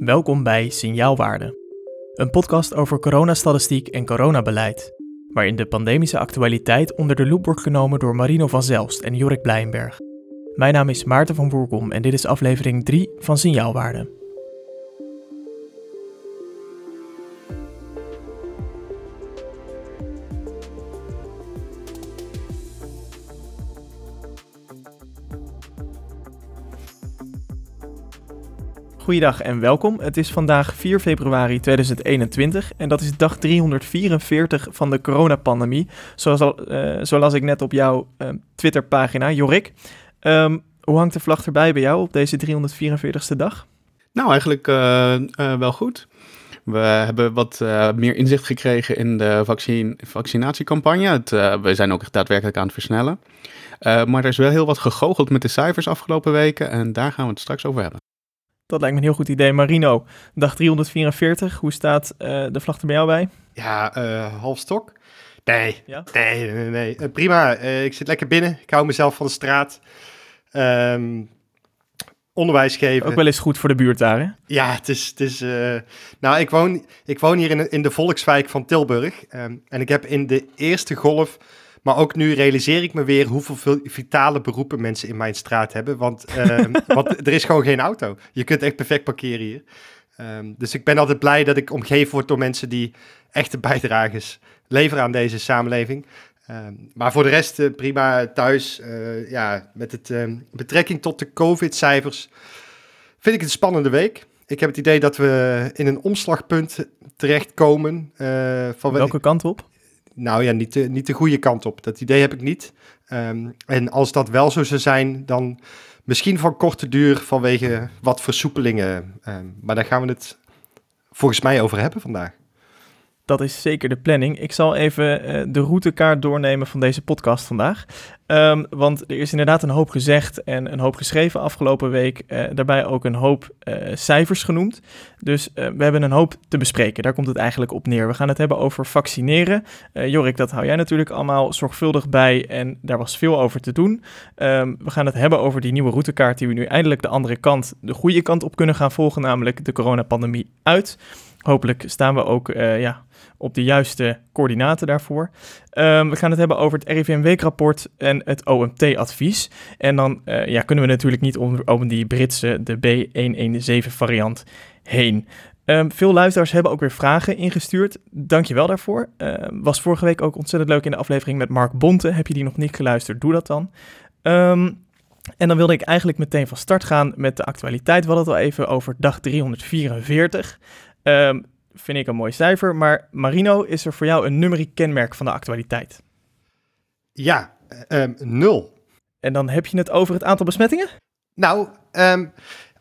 Welkom bij Signaalwaarde, een podcast over coronastatistiek en coronabeleid, waarin de pandemische actualiteit onder de loep wordt genomen door Marino van Zelst en Jorik Blijnberg. Mijn naam is Maarten van Boerkom en dit is aflevering 3 van Signaalwaarde. Goeiedag en welkom. Het is vandaag 4 februari 2021 en dat is dag 344 van de coronapandemie. Zoals, al, uh, zoals ik net op jouw uh, Twitterpagina, Jorik. Um, hoe hangt de vlag erbij bij jou op deze 344ste dag? Nou, eigenlijk uh, wel goed. We hebben wat meer inzicht gekregen in de vaccin vaccinatiecampagne. Het, we zijn ook daadwerkelijk aan het versnellen. maar er is wel heel wat gegoocheld met de cijfers afgelopen weken en daar gaan we het straks over hebben. Dat lijkt me een heel goed idee. Marino, dag 344. Hoe staat uh, de vlag er bij jou bij? Ja, uh, half stok. Nee, ja? nee, nee, nee. Uh, prima. ik zit lekker binnen. Ik hou mezelf van de straat. Um, onderwijs geven. Ook wel eens goed voor de buurt daar, hè? Ja, het is... Het is nou, ik woon, ik woon hier in, in de volkswijk van Tilburg. Um, en ik heb in de eerste golf maar ook nu realiseer ik me weer hoeveel vitale beroepen mensen in mijn straat hebben. Want, ehm, want er is gewoon geen auto. Je kunt echt perfect parkeren hier. Um, dus ik ben altijd blij dat ik omgeven word door mensen die echte bijdragers leveren aan deze samenleving. Um, maar voor de rest uh, prima thuis. Uh, ja, met het betrekking tot de COVID-cijfers vind ik het een spannende week. Ik heb het idee dat we in een omslagpunt terechtkomen. Uh, van Welke kant op? Nou ja, niet de, niet de goede kant op. Dat idee heb ik niet. Um, en als dat wel zo zou zijn, dan misschien van korte duur vanwege wat versoepelingen. Um, maar daar gaan we het volgens mij over hebben vandaag. Dat is zeker de planning. Ik zal even uh, de routekaart doornemen van deze podcast vandaag. Um, want er is inderdaad een hoop gezegd en een hoop geschreven afgelopen week. Uh, daarbij ook een hoop uh, cijfers genoemd. Dus we hebben een hoop te bespreken. Daar komt het eigenlijk op neer. We gaan het hebben over vaccineren. Jorik, dat hou jij natuurlijk allemaal zorgvuldig bij en daar was veel over te doen. Um, we gaan het hebben over die nieuwe routekaart die we nu eindelijk de andere kant, de goede kant op kunnen gaan volgen, namelijk de coronapandemie uit. Hopelijk staan we ook ja, op de juiste coördinaten daarvoor. Um, we gaan het hebben over het RIVM-weekrapport en het OMT-advies. En dan uh, ja, kunnen we natuurlijk niet om, die Britse, de B117-variant heen. Um, veel luisteraars hebben ook weer vragen ingestuurd. Dankjewel daarvoor. Uh, was vorige week ook ontzettend leuk in de aflevering met Mark Bonte. Heb je die nog niet geluisterd? Doe dat dan. En dan wilde ik eigenlijk meteen van start gaan met de actualiteit. We hadden het al even over dag 344. Um, vind ik een mooi cijfer. Maar Marino, is er voor jou een numeriek kenmerk van de actualiteit? Ja, um, nul. En dan heb je het over het aantal besmettingen? Nou, um,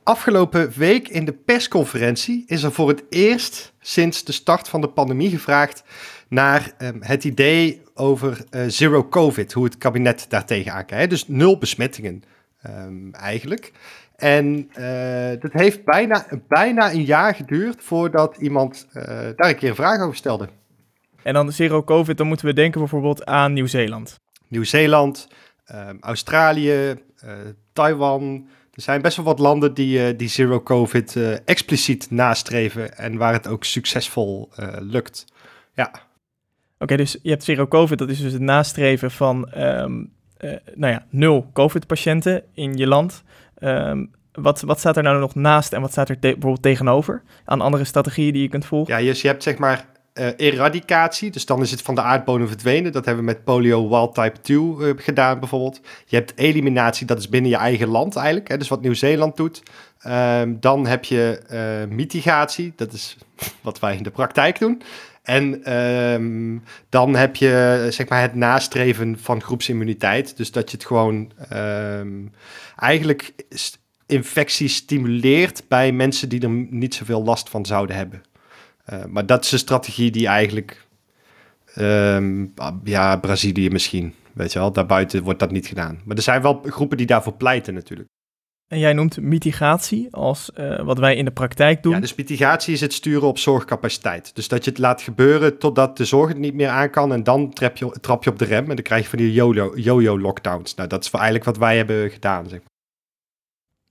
afgelopen week in de persconferentie is er voor het eerst sinds de start van de pandemie gevraagd naar um, het idee over uh, zero covid, hoe het kabinet daartegen aankijkt. Dus nul besmettingen eigenlijk. En uh, dat heeft bijna, bijna een jaar geduurd voordat iemand uh, daar een keer een vraag over stelde. En dan zero covid, dan moeten we denken bijvoorbeeld aan Nieuw-Zeeland. Nieuw-Zeeland, uh, Australië, Taiwan. Er zijn best wel wat landen die, die zero covid expliciet nastreven en waar het ook succesvol lukt. Ja. Oké, okay, dus je hebt zero covid, dat is dus het nastreven van um, nou ja, nul covid-patiënten in je land. Um, wat, wat staat er nou nog naast en wat staat er bijvoorbeeld tegenover aan andere strategieën die je kunt volgen? Ja, dus je hebt zeg maar uh, eradicatie, dus dan is het van de aardbodem verdwenen. Dat hebben we met polio wild type 2 uh, gedaan bijvoorbeeld. Je hebt eliminatie, dat is binnen je eigen land eigenlijk, hè, dus wat Nieuw-Zeeland doet. Um, dan heb je uh, mitigatie, dat is wat wij in de praktijk doen. En um, dan heb je zeg maar het nastreven van groepsimmuniteit. Dus dat je het gewoon um, eigenlijk infectie stimuleert bij mensen die er niet zoveel last van zouden hebben. Uh, maar dat is een strategie die eigenlijk, um, ja, Brazilië misschien, weet je wel, daarbuiten wordt dat niet gedaan. Maar er zijn wel groepen die daarvoor pleiten natuurlijk. En jij noemt mitigatie als uh, wat wij in de praktijk doen. Ja, dus mitigatie is het sturen op zorgcapaciteit. Dus dat je het laat gebeuren totdat de zorg het niet meer aan kan. En dan trap je, trap je op de rem en dan krijg je van die yo-yo lockdowns. Nou, dat is eigenlijk wat wij hebben gedaan. Zeg maar.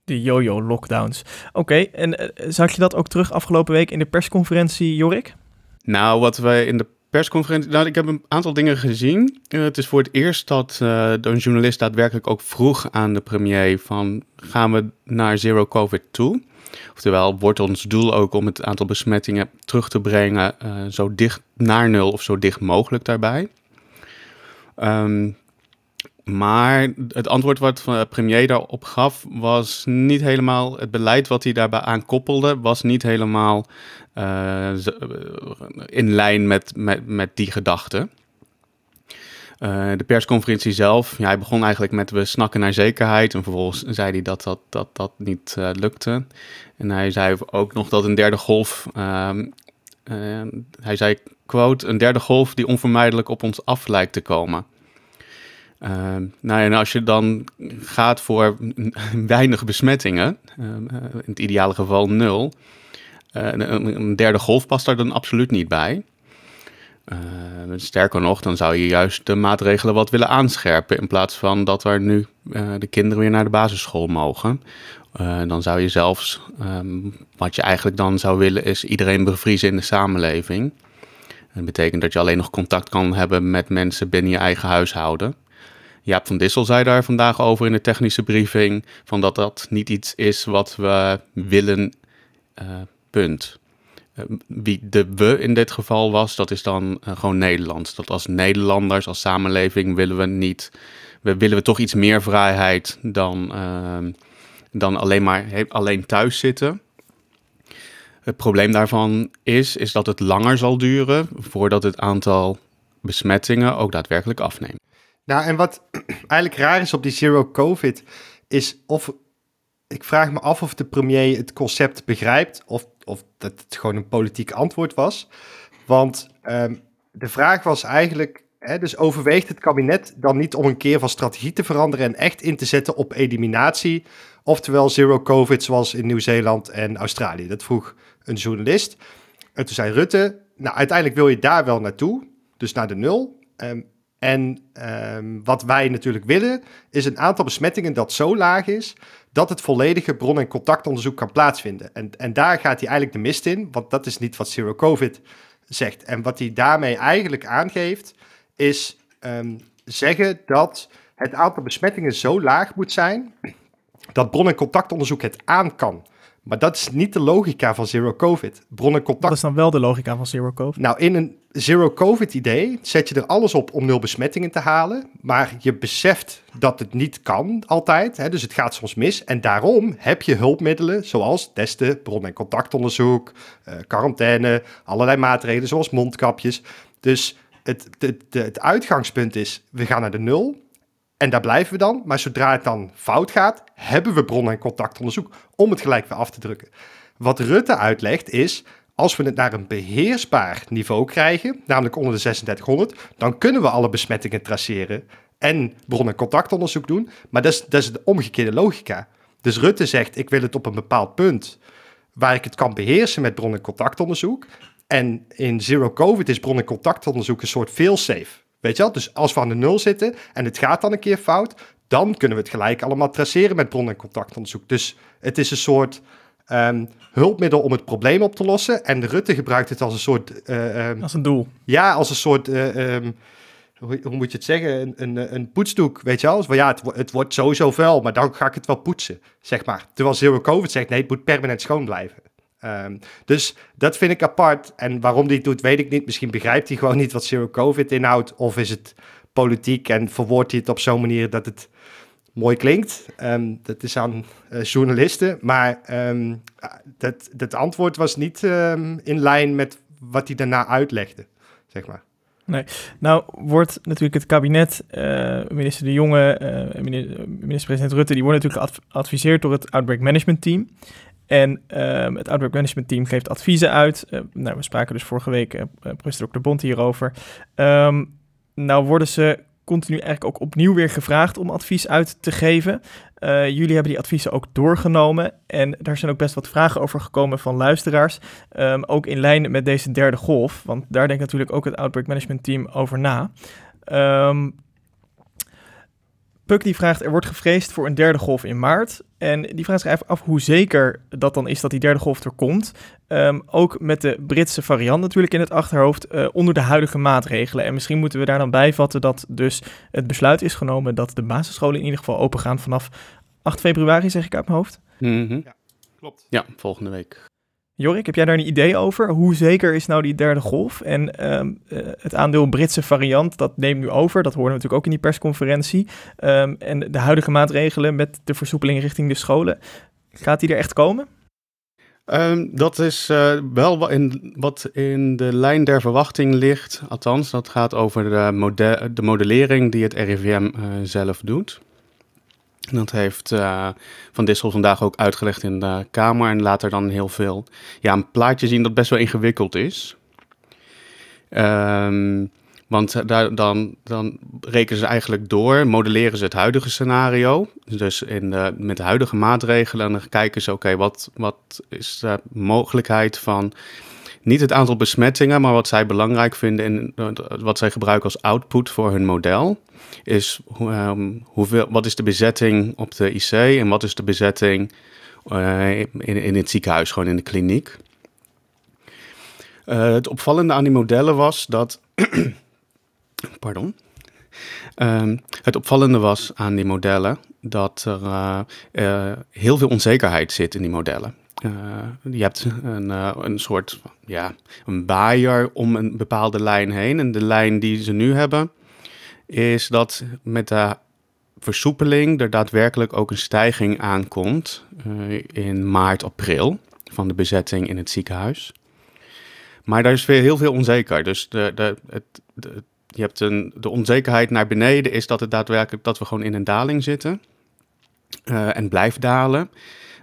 De yo-yo lockdowns. Oké, en uh, zag je dat ook terug afgelopen week in de persconferentie, Jorik? Nou, wat wij in de persconferentie. Nou, ik heb een aantal dingen gezien. Uh, het is voor het eerst dat een journalist daadwerkelijk ook vroeg aan de premier: van gaan we naar zero COVID toe? Oftewel, wordt ons doel ook om het aantal besmettingen terug te brengen uh, zo dicht naar nul of zo dicht mogelijk daarbij? Um, maar het antwoord wat de premier daarop gaf, was niet helemaal. Het beleid wat hij daarbij aan koppelde, was niet helemaal uh, in lijn met, met, met die gedachte. Uh, de persconferentie zelf, ja, hij begon eigenlijk met we snakken naar zekerheid. En vervolgens zei hij dat dat, dat, dat niet lukte. En hij zei ook nog dat een derde golf. hij zei, quote, een derde golf die onvermijdelijk op ons af lijkt te komen. Uh, nou, en als je dan gaat voor weinig besmettingen, uh, in het ideale geval nul, uh, een, derde golf past daar dan absoluut niet bij. sterker nog, dan zou je juist de maatregelen wat willen aanscherpen in plaats van dat er nu de kinderen weer naar de basisschool mogen. dan zou je zelfs, wat je eigenlijk dan zou willen, is iedereen bevriezen in de samenleving. Dat betekent dat je alleen nog contact kan hebben met mensen binnen je eigen huishouden. Jaap van Dissel zei daar vandaag over in de technische briefing, van dat dat niet iets is wat we willen, uh, punt. Uh, wie de we in dit geval was, dat is dan uh, gewoon Nederlands. Dat als Nederlanders, als samenleving willen we niet, we willen we toch iets meer vrijheid dan, ehm, dan alleen maar alleen thuis zitten. Het probleem daarvan is, is dat het langer zal duren voordat het aantal besmettingen ook daadwerkelijk afneemt. Nou, en wat eigenlijk raar is op die zero COVID, is of ik vraag me af of de premier het concept begrijpt of, of dat het gewoon een politiek antwoord was. Want um, de vraag was eigenlijk, hè, dus overweegt het kabinet dan niet om een keer van strategie te veranderen en echt in te zetten op eliminatie, oftewel zero COVID zoals in Nieuw-Zeeland en Australië? Dat vroeg een journalist. En toen zei Rutte, nou uiteindelijk wil je daar wel naartoe, dus naar de nul. Um, en um, wat wij natuurlijk willen, is een aantal besmettingen dat zo laag is dat het volledige bron- en contactonderzoek kan plaatsvinden. En, en daar gaat hij eigenlijk de mist in, want dat is niet wat Zero COVID zegt. En wat hij daarmee eigenlijk aangeeft, is um, zeggen dat het aantal besmettingen zo laag moet zijn dat bron- en contactonderzoek het aan kan. Maar dat is niet de logica van zero COVID. Bronnen contact. Dat is dan wel de logica van zero COVID. Nou, in een zero COVID idee zet je er alles op om nul besmettingen te halen. Maar je beseft dat het niet kan altijd. Hè, dus het gaat soms mis. En daarom heb je hulpmiddelen zoals testen, bron- en contactonderzoek, uh, quarantaine, allerlei maatregelen zoals mondkapjes. Dus het, het, het uitgangspunt is, we gaan naar de nul. En daar blijven we dan. Maar zodra het dan fout gaat, hebben we bron- en contactonderzoek om het gelijk weer af te drukken. Wat Rutte uitlegt is, als we het naar een beheersbaar niveau krijgen, namelijk onder de 3600, dan kunnen we alle besmettingen traceren en bron- en contactonderzoek doen. Maar dat is, dat is de omgekeerde logica. Dus Rutte zegt, ik wil het op een bepaald punt waar ik het kan beheersen met bron- en contactonderzoek. En in zero covid is bron- en contactonderzoek een soort failsafe. Weet je wel? Dus als we aan de nul zitten en het gaat dan een keer fout, dan kunnen we het gelijk allemaal traceren met bron- en contactonderzoek. Dus het is een soort um, hulpmiddel om het probleem op te lossen. En Rutte gebruikt het als een soort... Uh, um, als een doel. Ja, als een soort... Uh, um, hoe, hoe, moet je het zeggen? Een, een, een poetsdoek, weet je wel? Dus, ja, het, het, wordt sowieso vuil, maar dan ga ik het wel poetsen, zeg maar. Terwijl Zero Covid zegt, nee, het moet permanent schoon blijven. Um, dus dat vind ik apart. En waarom die het doet, weet ik niet. Misschien begrijpt hij gewoon niet wat Zero Covid inhoudt. Of is het politiek en verwoordt hij het op zo'n manier dat het mooi klinkt. Um, dat is aan uh, journalisten. Maar um, dat, dat antwoord was niet in lijn met wat hij daarna uitlegde, zeg maar. Nee, nou wordt natuurlijk het kabinet, uh, minister De Jonge, uh, minister-president Rutte, die worden natuurlijk geadviseerd door het Outbreak Management Team. En um, het Outbreak Management Team geeft adviezen uit. Uh, nou, we spraken dus vorige week, uh, professor Dr. Bond hierover. Um, nou worden ze continu eigenlijk ook opnieuw weer gevraagd om advies uit te geven. Uh, jullie hebben die adviezen ook doorgenomen en daar zijn ook best wat vragen over gekomen van luisteraars. Um, ook in lijn met deze derde golf, want daar denkt natuurlijk ook het Outbreak Management Team over na. Um, Puk die vraagt, er wordt gevreesd voor een derde golf in maart. En die vraagt zich even af hoe zeker dat dan is dat die derde golf er komt. Ehm, ook met de Britse variant natuurlijk in het achterhoofd eh, onder de huidige maatregelen. En misschien moeten we daar dan bijvatten dat dus het besluit is genomen dat de basisscholen in ieder geval open gaan vanaf 8 februari, zeg ik uit mijn hoofd. Mhm. Klopt. Ja, volgende week. Jorik, heb jij daar een idee over? Hoe zeker is nou die derde golf? En ehm, eh, het aandeel Britse variant, dat neemt nu over. Dat hoorden we natuurlijk ook in die persconferentie. Ehm, en de huidige maatregelen met de versoepeling richting de scholen. Gaat die er echt komen? Ehm, dat is eh, wel in, wat in de lijn der verwachting ligt. Althans, dat gaat over de, mode- de modellering die het RIVM eh, zelf doet. Dat heeft eh, Van Dissel vandaag ook uitgelegd in de Kamer. En laat er dan heel veel ja, een plaatje zien dat best wel ingewikkeld is. Ehm, want daar, dan, dan rekenen ze eigenlijk door, modelleren ze het huidige scenario. Dus in met de huidige maatregelen. En dan kijken ze, oké, wat, wat is de mogelijkheid van niet het aantal besmettingen, maar wat zij belangrijk vinden en wat zij gebruiken als output voor hun model, is ehm, hoeveel, wat is de bezetting op de IC en wat is de bezetting eh, in, in het ziekenhuis, gewoon in de kliniek. Eh, het opvallende aan die modellen was dat. Pardon. Ehm, het opvallende was aan die modellen dat er eh, eh, heel veel onzekerheid zit in die modellen. Eh, je hebt een, eh, een soort ja, een om een bepaalde lijn heen. En de lijn die ze nu hebben, is dat met de versoepeling er daadwerkelijk ook een stijging aankomt eh, in maart, april van de bezetting in het ziekenhuis. Maar daar is weer heel veel onzeker. Dus de, het, je hebt een, de onzekerheid naar beneden is dat het daadwerkelijk dat we gewoon in een daling zitten en blijft dalen.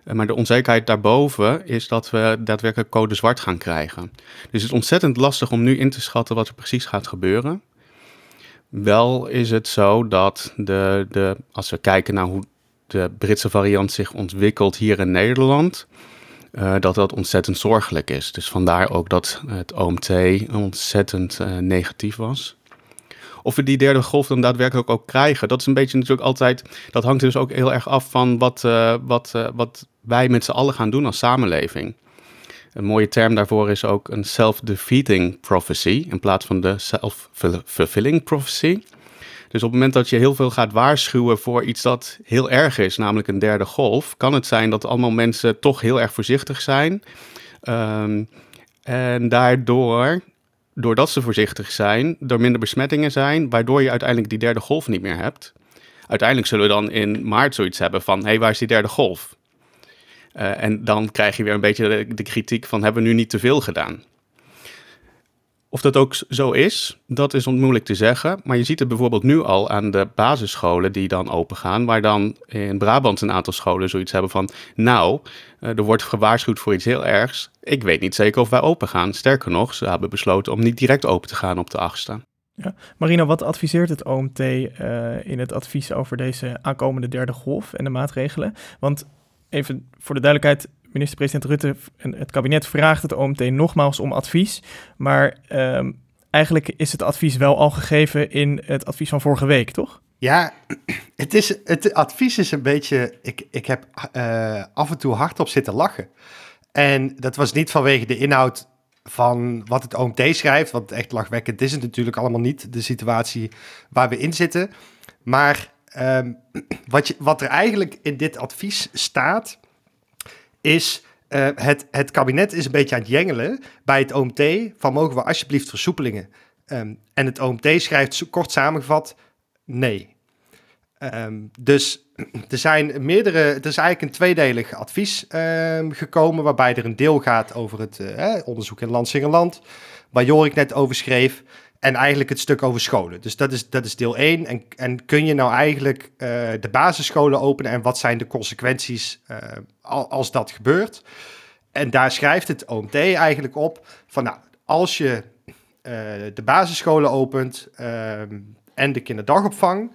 Eh, maar de onzekerheid daarboven is dat we daadwerkelijk code zwart gaan krijgen. Dus het is ontzettend lastig om nu in te schatten wat er precies gaat gebeuren. Wel is het zo dat de, de, als we kijken naar hoe de Britse variant zich ontwikkelt hier in Nederland, eh, dat dat ontzettend zorgelijk is. Dus vandaar ook dat het OMT ontzettend eh, negatief was. Of we die derde golf dan daadwerkelijk ook krijgen, dat is een beetje natuurlijk altijd. Dat hangt dus ook heel erg af van wat, wat, wat wij met z'n allen gaan doen als samenleving. Een mooie term daarvoor is ook een self-defeating prophecy in plaats van de self-fulfilling prophecy. Dus op het moment dat je heel veel gaat waarschuwen voor iets dat heel erg is, namelijk een derde golf, kan het zijn dat allemaal mensen toch heel erg voorzichtig zijn. Ehm, en daardoor, doordat ze voorzichtig zijn, er minder besmettingen zijn, waardoor je uiteindelijk die derde golf niet meer hebt. Uiteindelijk zullen we dan in maart zoiets hebben van, hé, hey, waar is die derde golf? Uh, en dan krijg je weer een beetje de, kritiek van, hebben we nu niet te veel gedaan? Of dat ook zo is, dat is onmoeilijk te zeggen. Maar je ziet het bijvoorbeeld nu al aan de basisscholen die dan open gaan. Waar dan in Brabant een aantal scholen zoiets hebben van... Nou, er wordt gewaarschuwd voor iets heel ergs. Ik weet niet zeker of wij open gaan. Sterker nog, ze hebben besloten om niet direct open te gaan op de achtste. Ja. Marina, wat adviseert het OMT uh, in het advies over deze aankomende derde golf en de maatregelen? Want even voor de duidelijkheid, minister-president Rutte en het kabinet vraagt het OMT nogmaals om advies. Maar um, eigenlijk is het advies wel al gegeven in het advies van vorige week, toch? Ja, het, is, het advies is een beetje. Ik, ik heb uh, af en toe hardop zitten lachen. En dat was niet vanwege de inhoud van wat het OMT schrijft. Want echt lachwekkend is het natuurlijk allemaal niet, de situatie waar we in zitten. Maar um, wat, wat er eigenlijk in dit advies staat, is uh, het, het kabinet is een beetje aan het jengelen bij het OMT van mogen we alsjeblieft versoepelingen. Um, en het OMT schrijft kort samengevat nee. Um, dus er zijn meerdere, er is eigenlijk een tweedelig advies gekomen, waarbij er een deel gaat over het uh, onderzoek in Land waar Jorik net over schreef, en eigenlijk het stuk over scholen. Dus dat is, dat is deel 1. En, en kun je nou eigenlijk uh, de basisscholen openen en wat zijn de consequenties uh, als dat gebeurt? En daar schrijft het OMT eigenlijk op van nou, als je uh, de basisscholen opent en de kinderdagopvang,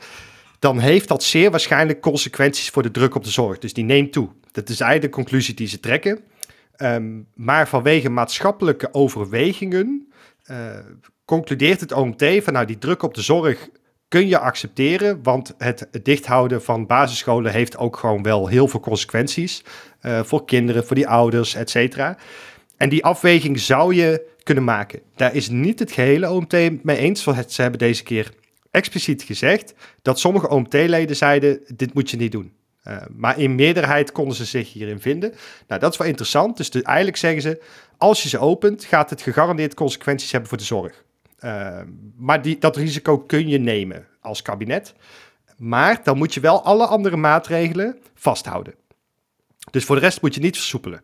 dan heeft dat zeer waarschijnlijk consequenties voor de druk op de zorg. Dus die neemt toe. Dat is eigenlijk de conclusie die ze trekken. Um, maar vanwege maatschappelijke overwegingen concludeert het OMT van nou die druk op de zorg kun je accepteren, want het dichthouden van basisscholen heeft ook gewoon wel heel veel consequenties uh, voor kinderen, voor die ouders, et cetera. En die afweging zou je kunnen maken. Daar is niet het gehele OMT mee eens, want ze hebben deze keer expliciet gezegd dat sommige OMT-leden zeiden, dit moet je niet doen. Uh, maar in meerderheid konden ze zich hierin vinden. Nou, dat is wel interessant. Dus eigenlijk zeggen ze, als je ze opent, gaat het gegarandeerd consequenties hebben voor de zorg. Uh, maar die, dat risico kun je nemen als kabinet. Maar dan moet je wel alle andere maatregelen vasthouden. Dus voor de rest moet je niet versoepelen.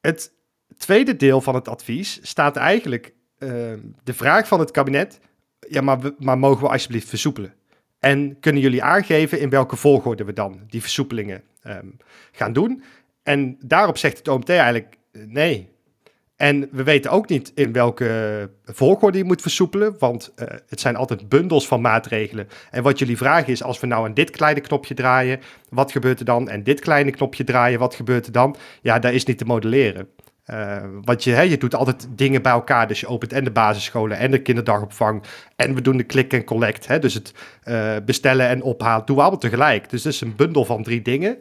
Het tweede deel van het advies staat eigenlijk uh, de vraag van het kabinet: ja, maar, maar mogen we alsjeblieft versoepelen? En kunnen jullie aangeven in welke volgorde we dan die versoepelingen um, gaan doen? En daarop zegt het OMT eigenlijk nee. En we weten ook niet in welke volgorde je moet versoepelen, want uh, het zijn altijd bundels van maatregelen. En wat jullie vragen is, als we nou aan dit kleine knopje draaien, wat gebeurt er dan? En dit kleine knopje draaien, wat gebeurt er dan? Ja, daar is niet te modelleren. Uh, want je, hè, je doet altijd dingen bij elkaar. Dus je opent en de basisscholen en de kinderdagopvang. En we doen de click en collect. Hè, dus het uh, bestellen en ophalen. Doen we allemaal tegelijk. Dus het is een bundel van drie dingen.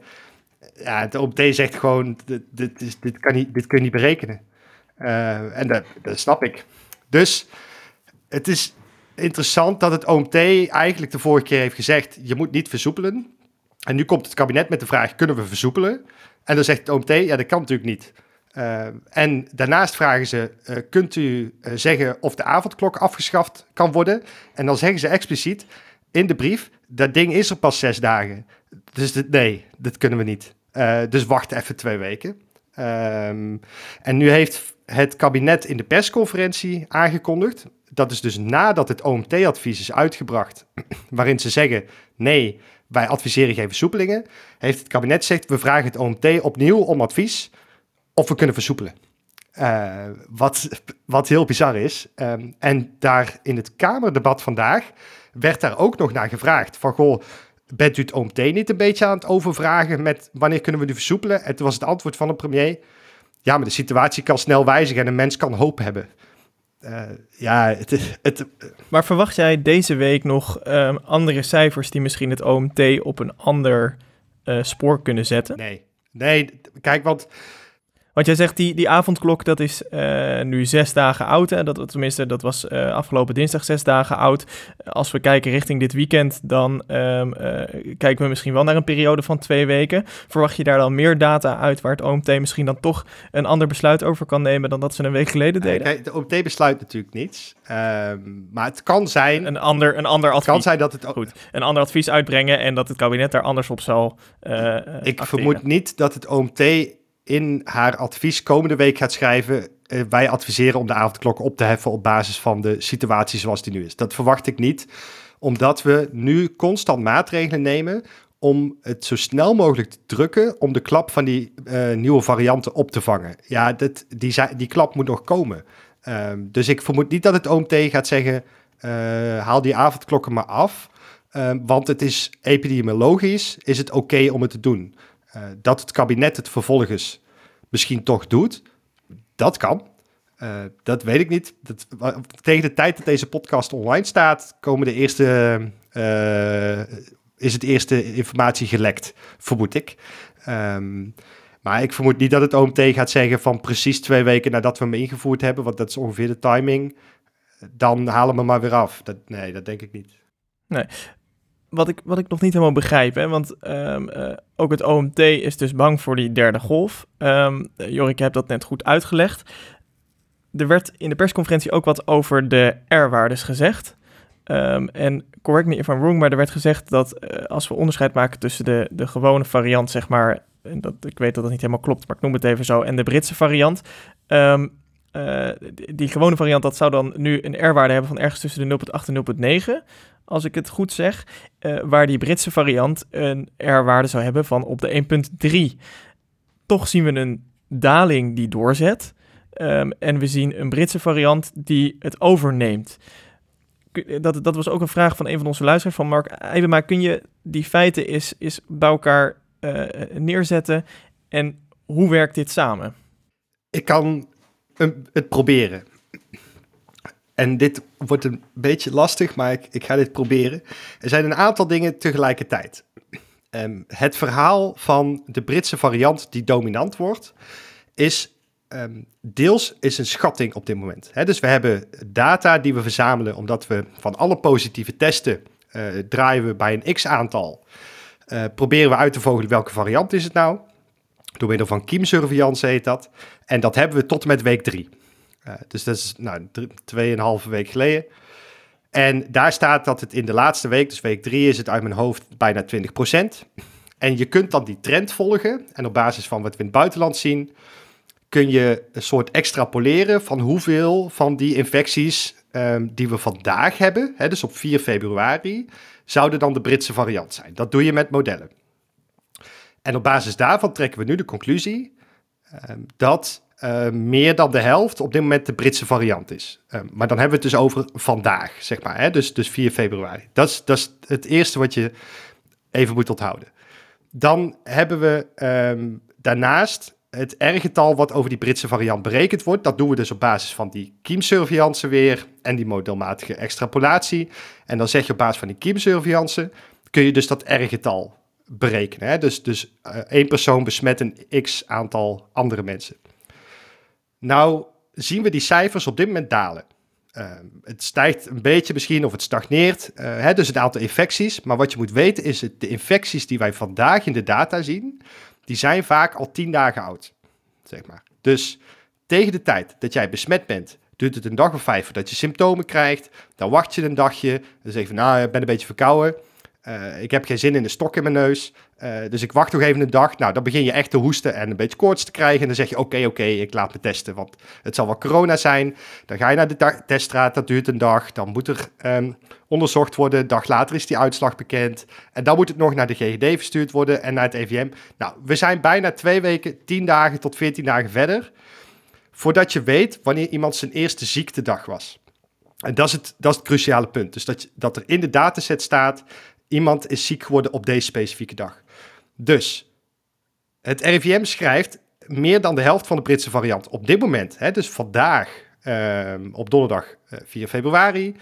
Ja, het OMT zegt gewoon, dit, dit, is, dit, kan niet, dit kun je niet berekenen. Uh, en dat, snap ik. Dus het is interessant dat het OMT eigenlijk de vorige keer heeft gezegd... je moet niet versoepelen. En nu komt het kabinet met de vraag, kunnen we versoepelen? En dan zegt het OMT, ja, dat kan natuurlijk niet. Uh, en daarnaast vragen ze: uh, kunt u zeggen of de avondklok afgeschaft kan worden? En dan zeggen ze expliciet in de brief: dat ding is er pas zes dagen. Dus nee, dat kunnen we niet. dus wacht even twee weken. Um, en nu heeft het kabinet in de persconferentie aangekondigd. Dat is dus nadat het OMT-advies is uitgebracht, waarin ze zeggen: nee, wij adviseren geen versoepelingen. Heeft het kabinet gezegd: we vragen het OMT opnieuw om advies of we kunnen versoepelen. Uh, wat, wat heel bizar is. Um, en daar in het Kamerdebat vandaag werd daar ook nog naar gevraagd. Van goh, bent u het OMT niet een beetje aan het overvragen met wanneer kunnen we nu versoepelen? En toen was het antwoord van de premier. Ja, maar de situatie kan snel wijzigen en een mens kan hoop hebben. Uh, ja, het, het, Maar verwacht jij deze week nog um, andere cijfers die misschien het OMT op een ander uh, spoor kunnen zetten? Nee, nee, kijk, want want jij zegt die, die avondklok, dat is uh, nu zes dagen oud. Hè? Dat, tenminste, dat was uh, afgelopen dinsdag zes dagen oud. Als we kijken richting dit weekend, dan um, uh, kijken we misschien wel naar een periode van twee weken. Verwacht je daar dan meer data uit waar het OMT misschien dan toch een ander besluit over kan nemen dan dat ze een week geleden deden? Kijk, de OMT besluit natuurlijk niets. Um, maar het kan zijn... Een ander, een ander advies. Het kan zijn dat het... Goed, een ander advies uitbrengen en dat het kabinet daar anders op zal Ik acteren. vermoed niet dat het OMT in haar advies komende week gaat schrijven. Uh, wij adviseren om de avondklok op te heffen op basis van de situatie zoals die nu is. Dat verwacht ik niet, omdat we nu constant maatregelen nemen om het zo snel mogelijk te drukken om de klap van die uh, nieuwe varianten op te vangen. Ja, dat, die, die klap moet nog komen. Uh, dus ik vermoed niet dat het OMT gaat zeggen, uh, haal die avondklokken maar af. Ehm, want het is epidemiologisch, is het oké om het te doen. Uh, dat het kabinet het vervolgens misschien toch doet, dat kan. Uh, dat weet ik niet. Dat, tegen de tijd dat deze podcast online staat, komen de eerste, uh, is het eerste informatie gelekt, vermoed ik. Um, maar ik vermoed niet dat het OMT gaat zeggen van precies twee weken nadat we hem ingevoerd hebben, want dat is ongeveer de timing. Dan halen we maar weer af. Dat, nee, dat denk ik niet. Nee, wat ik, wat ik nog niet helemaal begrijp, hè, want um, uh, ook het OMT is dus bang voor die derde golf. Um, Jorik, je hebt dat net goed uitgelegd. Er werd in de persconferentie ook wat over de R-waardes gezegd. Um, en correct me if I'm wrong, maar er werd gezegd dat uh, als we onderscheid maken tussen de, de gewone variant, zeg maar, en dat, ik weet dat dat niet helemaal klopt, maar ik noem het even zo, en de Britse variant, die gewone variant, dat zou dan nu een R-waarde hebben van ergens tussen de 0,8 en 0,9 als ik het goed zeg, uh, waar die Britse variant een R-waarde zou hebben van op de 1,3. Toch zien we een daling die doorzet. Um, en we zien een Britse variant die het overneemt. Dat, dat was ook een vraag van een van onze luisteraars, van Mark Eibema. Kun je die feiten eens, eens bij elkaar uh, neerzetten en hoe werkt dit samen? Ik kan het proberen. En dit wordt een beetje lastig, maar ik, ik ga dit proberen. Er zijn een aantal dingen tegelijkertijd. Ehm, het verhaal van de Britse variant die dominant wordt, is ehm, deels is een schatting op dit moment. Dus we hebben data die we verzamelen omdat we van alle positieve testen uh, draaien we bij een x-aantal. Uh, proberen we uit te vogelen welke variant is het nou. Door middel van kiemsurveillance heet dat. En dat hebben we tot en met week drie. Uh, dus dat is nou, tweeënhalve week geleden. En daar staat dat het in de laatste week, dus week drie, is het uit mijn hoofd bijna 20%. En je kunt dan die trend volgen. En op basis van wat we in het buitenland zien, kun je een soort extrapoleren van hoeveel van die infecties um, die we vandaag hebben, hè, dus op 4 februari, zouden dan de Britse variant zijn. Dat doe je met modellen. En op basis daarvan trekken we nu de conclusie um, dat uh, meer dan de helft op dit moment de Britse variant is. Um, maar dan hebben we het dus over vandaag, zeg maar. Hè? Dus, dus 4 februari. Dat is, dat is het eerste wat je even moet onthouden. Dan hebben we um, daarnaast het R-getal wat over die Britse variant berekend wordt. Dat doen we dus op basis van die kiemsurveillance weer en die modelmatige extrapolatie. En dan zeg je op basis van die kiemsurveillance kun je dus dat R-getal berekenen. Hè? Dus, dus uh, één persoon besmet een x aantal andere mensen. Nou zien we die cijfers op dit moment dalen. Uh, het stijgt een beetje misschien of het stagneert, uh, hè, dus het aantal infecties. Maar wat je moet weten is dat de infecties die wij vandaag in de data zien, die zijn vaak al tien dagen oud. Zeg maar. Dus tegen de tijd dat jij besmet bent, duurt het een dag of vijf voordat je symptomen krijgt. Dan wacht je een dagje. Dan zeg je van, nou, ik ben een beetje verkouden. Uh, ik heb geen zin in de stok in mijn neus. Uh, dus ik wacht nog even een dag. Nou, dan begin je echt te hoesten en een beetje koorts te krijgen. En dan zeg je, oké, oké, ik laat me testen, want het zal wel corona zijn. Dan ga je naar de teststraat, dat duurt een dag. Dan moet er um, onderzocht worden. Een dag later is die uitslag bekend. En dan moet het nog naar de GGD verstuurd worden en naar het EVM. Nou, we zijn bijna twee weken, tien dagen tot veertien dagen verder... voordat je weet wanneer iemand zijn eerste ziektedag was. En dat is het, dat is het cruciale punt. Dus dat, dat er in de dataset staat iemand is ziek geworden op deze specifieke dag. Dus het RIVM schrijft meer dan de helft van de Britse variant op dit moment, hè, dus vandaag uh, op donderdag uh, eh, 4 februari,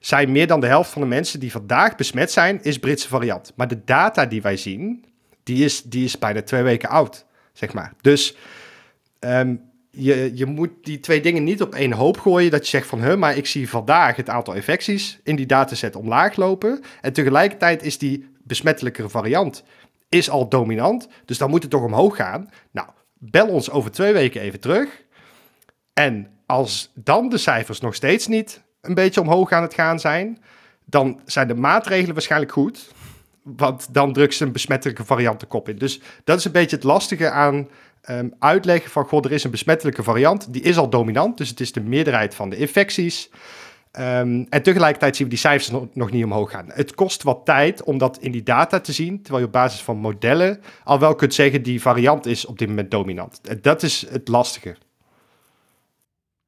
zijn meer dan de helft van de mensen die vandaag besmet zijn, is Britse variant. Maar de data die wij zien, die is, die is bijna twee weken oud, zeg maar. Dus um, je, je moet die twee dingen niet op één hoop gooien. Dat je zegt van, huh, maar ik zie vandaag het aantal infecties in die dataset omlaag lopen. En tegelijkertijd is die besmettelijkere variant is al dominant. Dus dan moet het toch omhoog gaan. Nou, bel ons over twee weken even terug. En als dan de cijfers nog steeds niet een beetje omhoog aan het gaan zijn, dan zijn de maatregelen waarschijnlijk goed. Want dan drukt ze een besmettelijke variant de kop in. Dus dat is een beetje het lastige aan um, uitleggen van, goh, er is een besmettelijke variant, die is al dominant, dus het is de meerderheid van de infecties. Um, en tegelijkertijd zien we die cijfers nog, niet omhoog gaan. Het kost wat tijd om dat in die data te zien, terwijl je op basis van modellen al wel kunt zeggen die variant is op dit moment dominant. Dat is het lastige.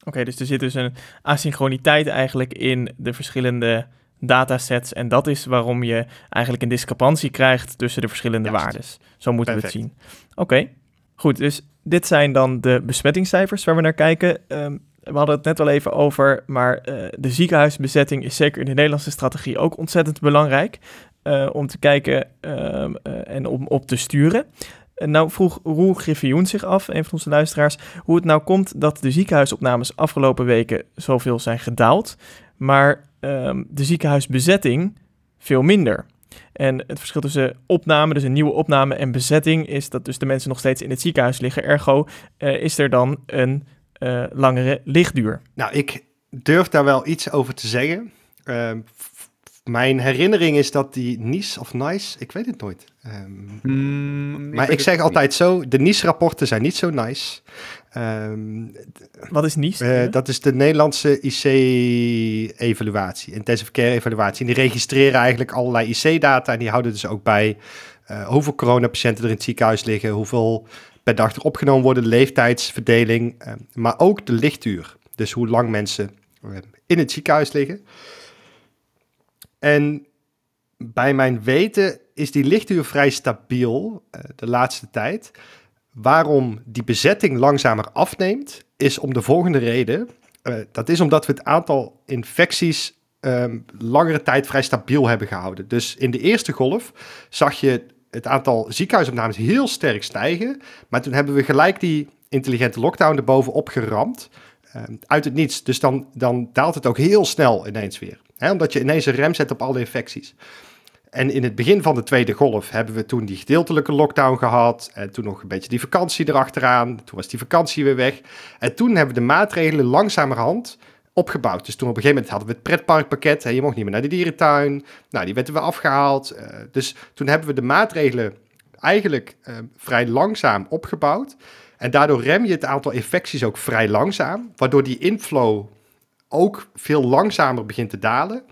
Oké, dus er zit dus een asynchroniteit eigenlijk in de verschillende datasets. En dat is waarom je eigenlijk een discrepantie krijgt tussen de verschillende Juist. waardes. Zo moeten Perfect. we het zien. Oké. Okay. Goed, dus dit zijn dan de besmettingscijfers waar we naar kijken. Um, we hadden het net al even over, maar uh, de ziekenhuisbezetting is zeker in de Nederlandse strategie ook ontzettend belangrijk. Uh, om te kijken uh, en om op te sturen. En nou vroeg Roel Griffioen zich af, een van onze luisteraars, hoe het nou komt dat de ziekenhuisopnames afgelopen weken zoveel zijn gedaald, maar ehm, de ziekenhuisbezetting veel minder. En het verschil tussen opname, dus een nieuwe opname en bezetting, is dat dus de mensen nog steeds in het ziekenhuis liggen. Ergo uh, is er dan een uh, langere lichtduur. Nou, ik durf daar wel iets over te zeggen. Uh, mijn herinnering is dat die Nice of Nice, ik weet het nooit. Um, mm, maar ik zeg altijd niet. zo, de Nice-rapporten zijn niet zo nice. Um, Wat is NIS? Uh, dat is de Nederlandse IC-evaluatie, intensive care evaluatie. En die registreren eigenlijk allerlei IC-data en die houden dus ook bij uh, hoeveel coronapatiënten er in het ziekenhuis liggen, hoeveel per dag er opgenomen worden, de leeftijdsverdeling, uh, maar ook de lichtuur. Dus hoe lang mensen in het ziekenhuis liggen. En bij mijn weten is die lichtuur vrij stabiel de laatste tijd. Waarom die bezetting langzamer afneemt, is om de volgende reden. Uh, dat is omdat we het aantal infecties um, langere tijd vrij stabiel hebben gehouden. Dus in de eerste golf zag je het aantal ziekenhuisopnames heel sterk stijgen. Maar toen hebben we gelijk die intelligente lockdown erbovenop geramd. Um, uit het niets. Dus dan, dan daalt het ook heel snel ineens weer. Hè, omdat je ineens een rem zet op alle infecties. En in het begin van de tweede golf hebben we toen die gedeeltelijke lockdown gehad. En toen nog een beetje die vakantie erachteraan. Toen was die vakantie weer weg. En toen hebben we de maatregelen langzamerhand opgebouwd. Dus toen op een gegeven moment hadden we het pretparkpakket. Hè, je mocht niet meer naar de dierentuin. Nou, die werden we afgehaald. Uh, dus toen hebben we de maatregelen eigenlijk uh, vrij langzaam opgebouwd. En daardoor rem je het aantal infecties ook vrij langzaam. Waardoor die inflow ook veel langzamer begint te dalen.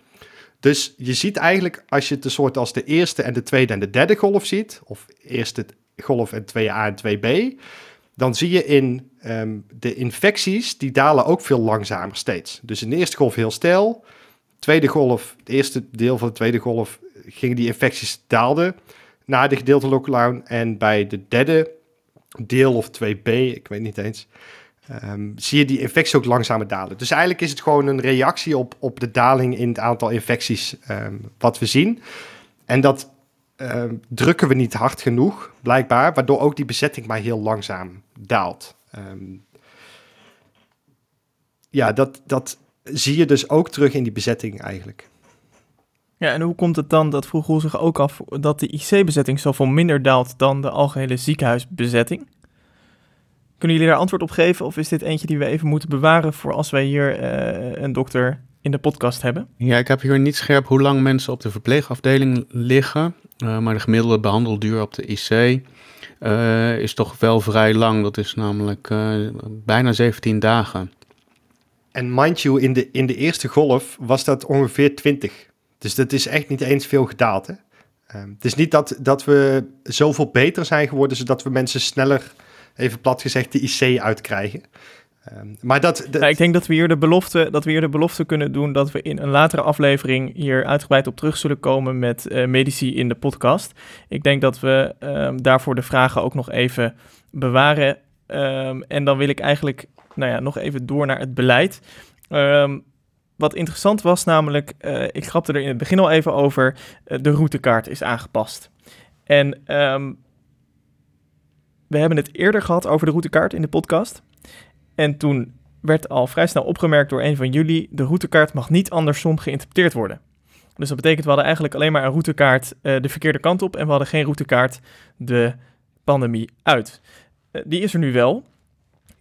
Dus je ziet eigenlijk, als je het een soort als de eerste en de tweede en de derde golf ziet, of eerste golf en 2a en 2b, dan zie je in um, de infecties, die dalen ook veel langzamer steeds. Dus in de eerste golf heel stijl, tweede golf, het eerste deel van de tweede golf, gingen die infecties daalden na de gedeelte lockdown. En bij de derde deel of 2b, ik weet niet eens, um, zie je die infecties ook langzamer dalen. Dus eigenlijk is het gewoon een reactie op, op de daling in het aantal infecties um, wat we zien. En dat um, drukken we niet hard genoeg, blijkbaar, waardoor ook die bezetting maar heel langzaam daalt. ja, dat, dat zie je dus ook terug in die bezetting eigenlijk. Ja, en hoe komt het dan, dat vroeg zich ook af, dat de IC-bezetting zoveel minder daalt dan de algehele ziekenhuisbezetting? Kunnen jullie daar antwoord op geven? Of is dit eentje die we even moeten bewaren voor als wij hier uh, een dokter in de podcast hebben? Ja, ik heb hier niet scherp hoe lang mensen op de verpleegafdeling liggen. Uh, maar de gemiddelde behandelduur op de IC uh, is toch wel vrij lang. Dat is namelijk bijna 17 dagen. En mind you, in de, in de eerste golf was dat ongeveer 20. Dus dat is echt niet eens veel gedaald. Hè? Ehm, het is niet dat, dat we zoveel beter zijn geworden, zodat we mensen sneller even plat gezegd, de IC uitkrijgen. Um, maar dat, ik denk dat we, hier de belofte, dat we hier de belofte kunnen doen dat we in een latere aflevering hier uitgebreid op terug zullen komen met uh, medici in de podcast. Ik denk dat we um, daarvoor de vragen ook nog even bewaren. Um, en dan wil ik eigenlijk nou ja, nog even door naar het beleid. wat interessant was namelijk, uh, ik grapte er in het begin al even over, uh, de routekaart is aangepast. En we hebben het eerder gehad over de routekaart in de podcast. En toen werd al vrij snel opgemerkt door een van jullie: de routekaart mag niet andersom geïnterpreteerd worden. Dus dat betekent, we hadden eigenlijk alleen maar een routekaart uh, de verkeerde kant op en we hadden geen routekaart de pandemie uit. Uh, die is er nu wel.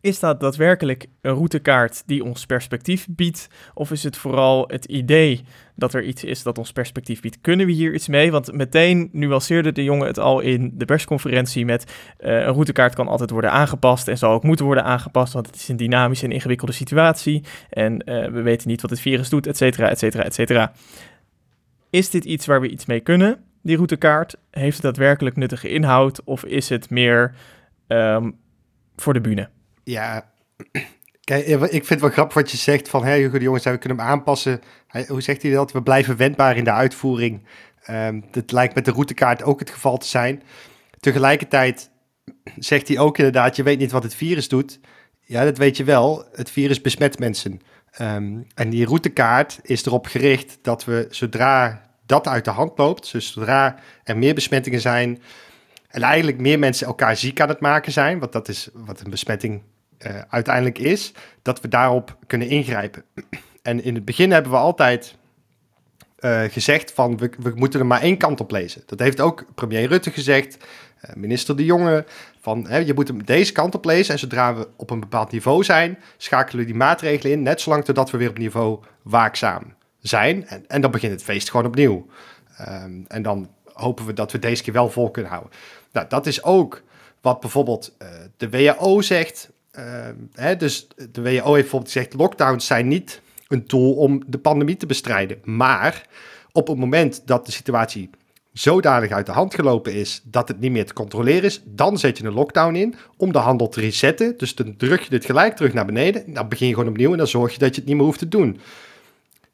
Is dat daadwerkelijk een routekaart die ons perspectief biedt? Of is het vooral het idee dat er iets is dat ons perspectief biedt? Kunnen we hier iets mee? Want meteen nuanceerde de jongen het al in de persconferentie met uh, een routekaart kan altijd worden aangepast en zal ook moeten worden aangepast, want het is een dynamische en ingewikkelde situatie en uh, we weten niet wat het virus doet, et cetera, et cetera, et cetera. Is dit iets waar we iets mee kunnen, die routekaart? Heeft het daadwerkelijk nuttige inhoud of is het meer um, voor de bühne? Ja, kijk, ik vind het wel grappig wat je zegt van, hé, hey, jongens, we kunnen hem aanpassen. Hoe zegt hij dat? We blijven wendbaar in de uitvoering. Um, dat lijkt met de routekaart ook het geval te zijn. Tegelijkertijd zegt hij ook inderdaad, je weet niet wat het virus doet. Ja, dat weet je wel. Het virus besmet mensen. Um, en die routekaart is erop gericht dat we zodra dat uit de hand loopt, dus zodra er meer besmettingen zijn en eigenlijk meer mensen elkaar ziek aan het maken zijn, want dat is wat een besmetting uh, uiteindelijk is, dat we daarop kunnen ingrijpen. En in het begin hebben we altijd uh, gezegd van we, we, moeten er maar één kant op lezen. Dat heeft ook premier Rutte gezegd, uh, minister De Jonge, van hè, je moet hem deze kant op lezen en zodra we op een bepaald niveau zijn, schakelen we die maatregelen in, net zolang totdat we weer op niveau waakzaam zijn. En, en dan begint het feest gewoon opnieuw. Um, en dan hopen we dat we deze keer wel vol kunnen houden. Nou, dat is ook wat bijvoorbeeld de WHO zegt. Uh, hè, dus de WHO heeft bijvoorbeeld gezegd: lockdowns zijn niet een tool om de pandemie te bestrijden. Maar op het moment dat de situatie zodanig uit de hand gelopen is dat het niet meer te controleren is, dan zet je een lockdown in om de handel te resetten. Dus dan druk je dit gelijk terug naar beneden. Dan begin je gewoon opnieuw en dan zorg je dat je het niet meer hoeft te doen.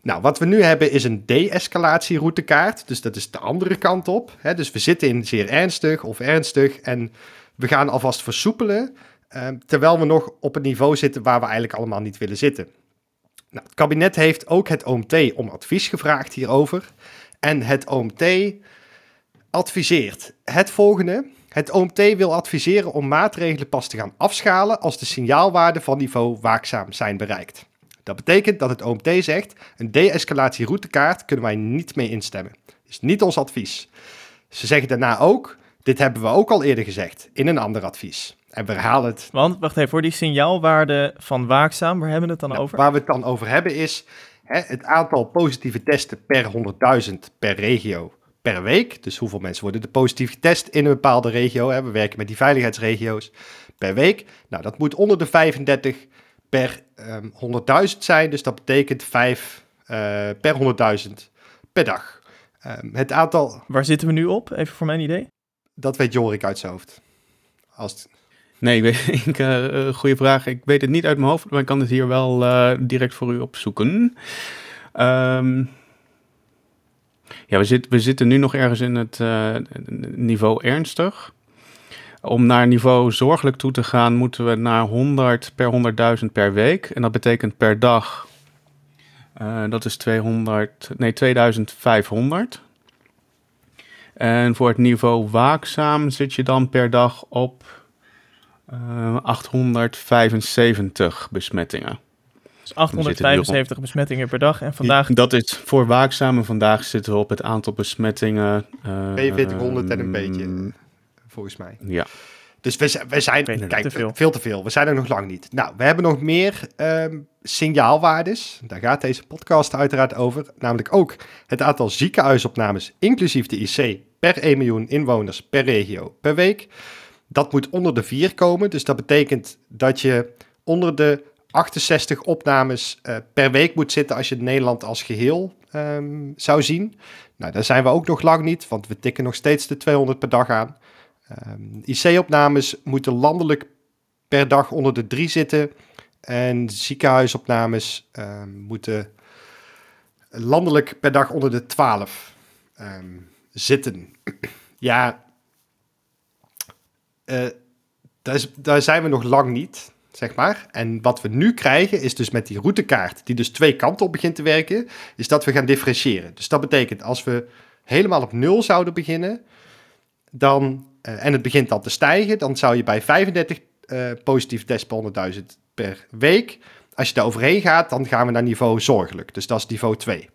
Nou, wat we nu hebben is een de-escalatieroutekaart. Dus dat is de andere kant op. Hè? Dus we zitten in zeer ernstig of ernstig en we gaan alvast versoepelen. Uh, terwijl we nog op het niveau zitten waar we eigenlijk allemaal niet willen zitten. Nou, het kabinet heeft ook het OMT om advies gevraagd hierover. En het OMT adviseert het volgende. Het OMT wil adviseren om maatregelen pas te gaan afschalen als de signaalwaarden van niveau waakzaam zijn bereikt. Dat betekent dat het OMT zegt, een de-escalatieroutekaart kunnen wij niet mee instemmen. Dat is niet ons advies. Ze zeggen daarna ook, dit hebben we ook al eerder gezegd in een ander advies. En we herhalen het. Want, wacht even, voor die signaalwaarde van waakzaam, waar hebben we het dan Nou, over? Waar we het dan over hebben is hè, het aantal positieve testen per 100.000 per regio per week. Dus hoeveel mensen worden er positief getest in een bepaalde regio. Hè? We werken met die veiligheidsregio's per week. Nou, dat moet onder de 35 per ehm 100.000 zijn. Dus dat betekent 5 eh, per 100.000 per dag. Ehm, het aantal, Waar zitten we nu op? Even voor mijn idee. dat weet Jorik uit zijn hoofd. Als het- Nee, ik ik, eh, eh, goede vraag. Ik weet het niet uit mijn hoofd, maar ik kan het hier wel eh, direct voor u opzoeken. Ehm, ja, we, we zitten nu nog ergens in het niveau ernstig. Om naar niveau zorgelijk toe te gaan, moeten we naar 100 per 100.000 per week. En dat betekent per dag, dat is 200, nee, 2500. En voor het niveau waakzaam zit je dan per dag op eh, 875 besmettingen. Dus 875 besmettingen per dag. En vandaag Dat is voor waakzaam en vandaag zitten we op het aantal besmettingen. eh, 4200 en een mm, beetje, volgens mij. Ja, Dus we, we zijn, kijk, te veel. veel te veel. We zijn er nog lang niet. Nou, we hebben nog meer ehm, signaalwaardes. Daar gaat deze podcast uiteraard over. Namelijk ook het aantal ziekenhuisopnames, inclusief de IC, per 1 miljoen inwoners per regio per week. Dat moet onder de 4 komen. Dus dat betekent dat je onder de 68 opnames eh, per week moet zitten als je Nederland als geheel ehm, zou zien. Nou, daar zijn we ook nog lang niet, want we tikken nog steeds de 200 per dag aan. Ehm, IC-opnames moeten landelijk per dag onder de 3 zitten. En ziekenhuisopnames ehm, moeten landelijk per dag onder de 12 ehm, zitten. ja, eh, daar, is- daar zijn we nog lang niet, zeg maar. En wat we nu krijgen is dus met die routekaart, die dus twee kanten op begint te werken, is dat we gaan differentiëren. Dus dat betekent als we helemaal op nul zouden beginnen, dan, eh, en het begint dan te stijgen, dan zou je bij 35 eh, positieve tests per 100.000 per week, als je daar overheen gaat, dan gaan we naar niveau zorgelijk. Dus dat is niveau 2.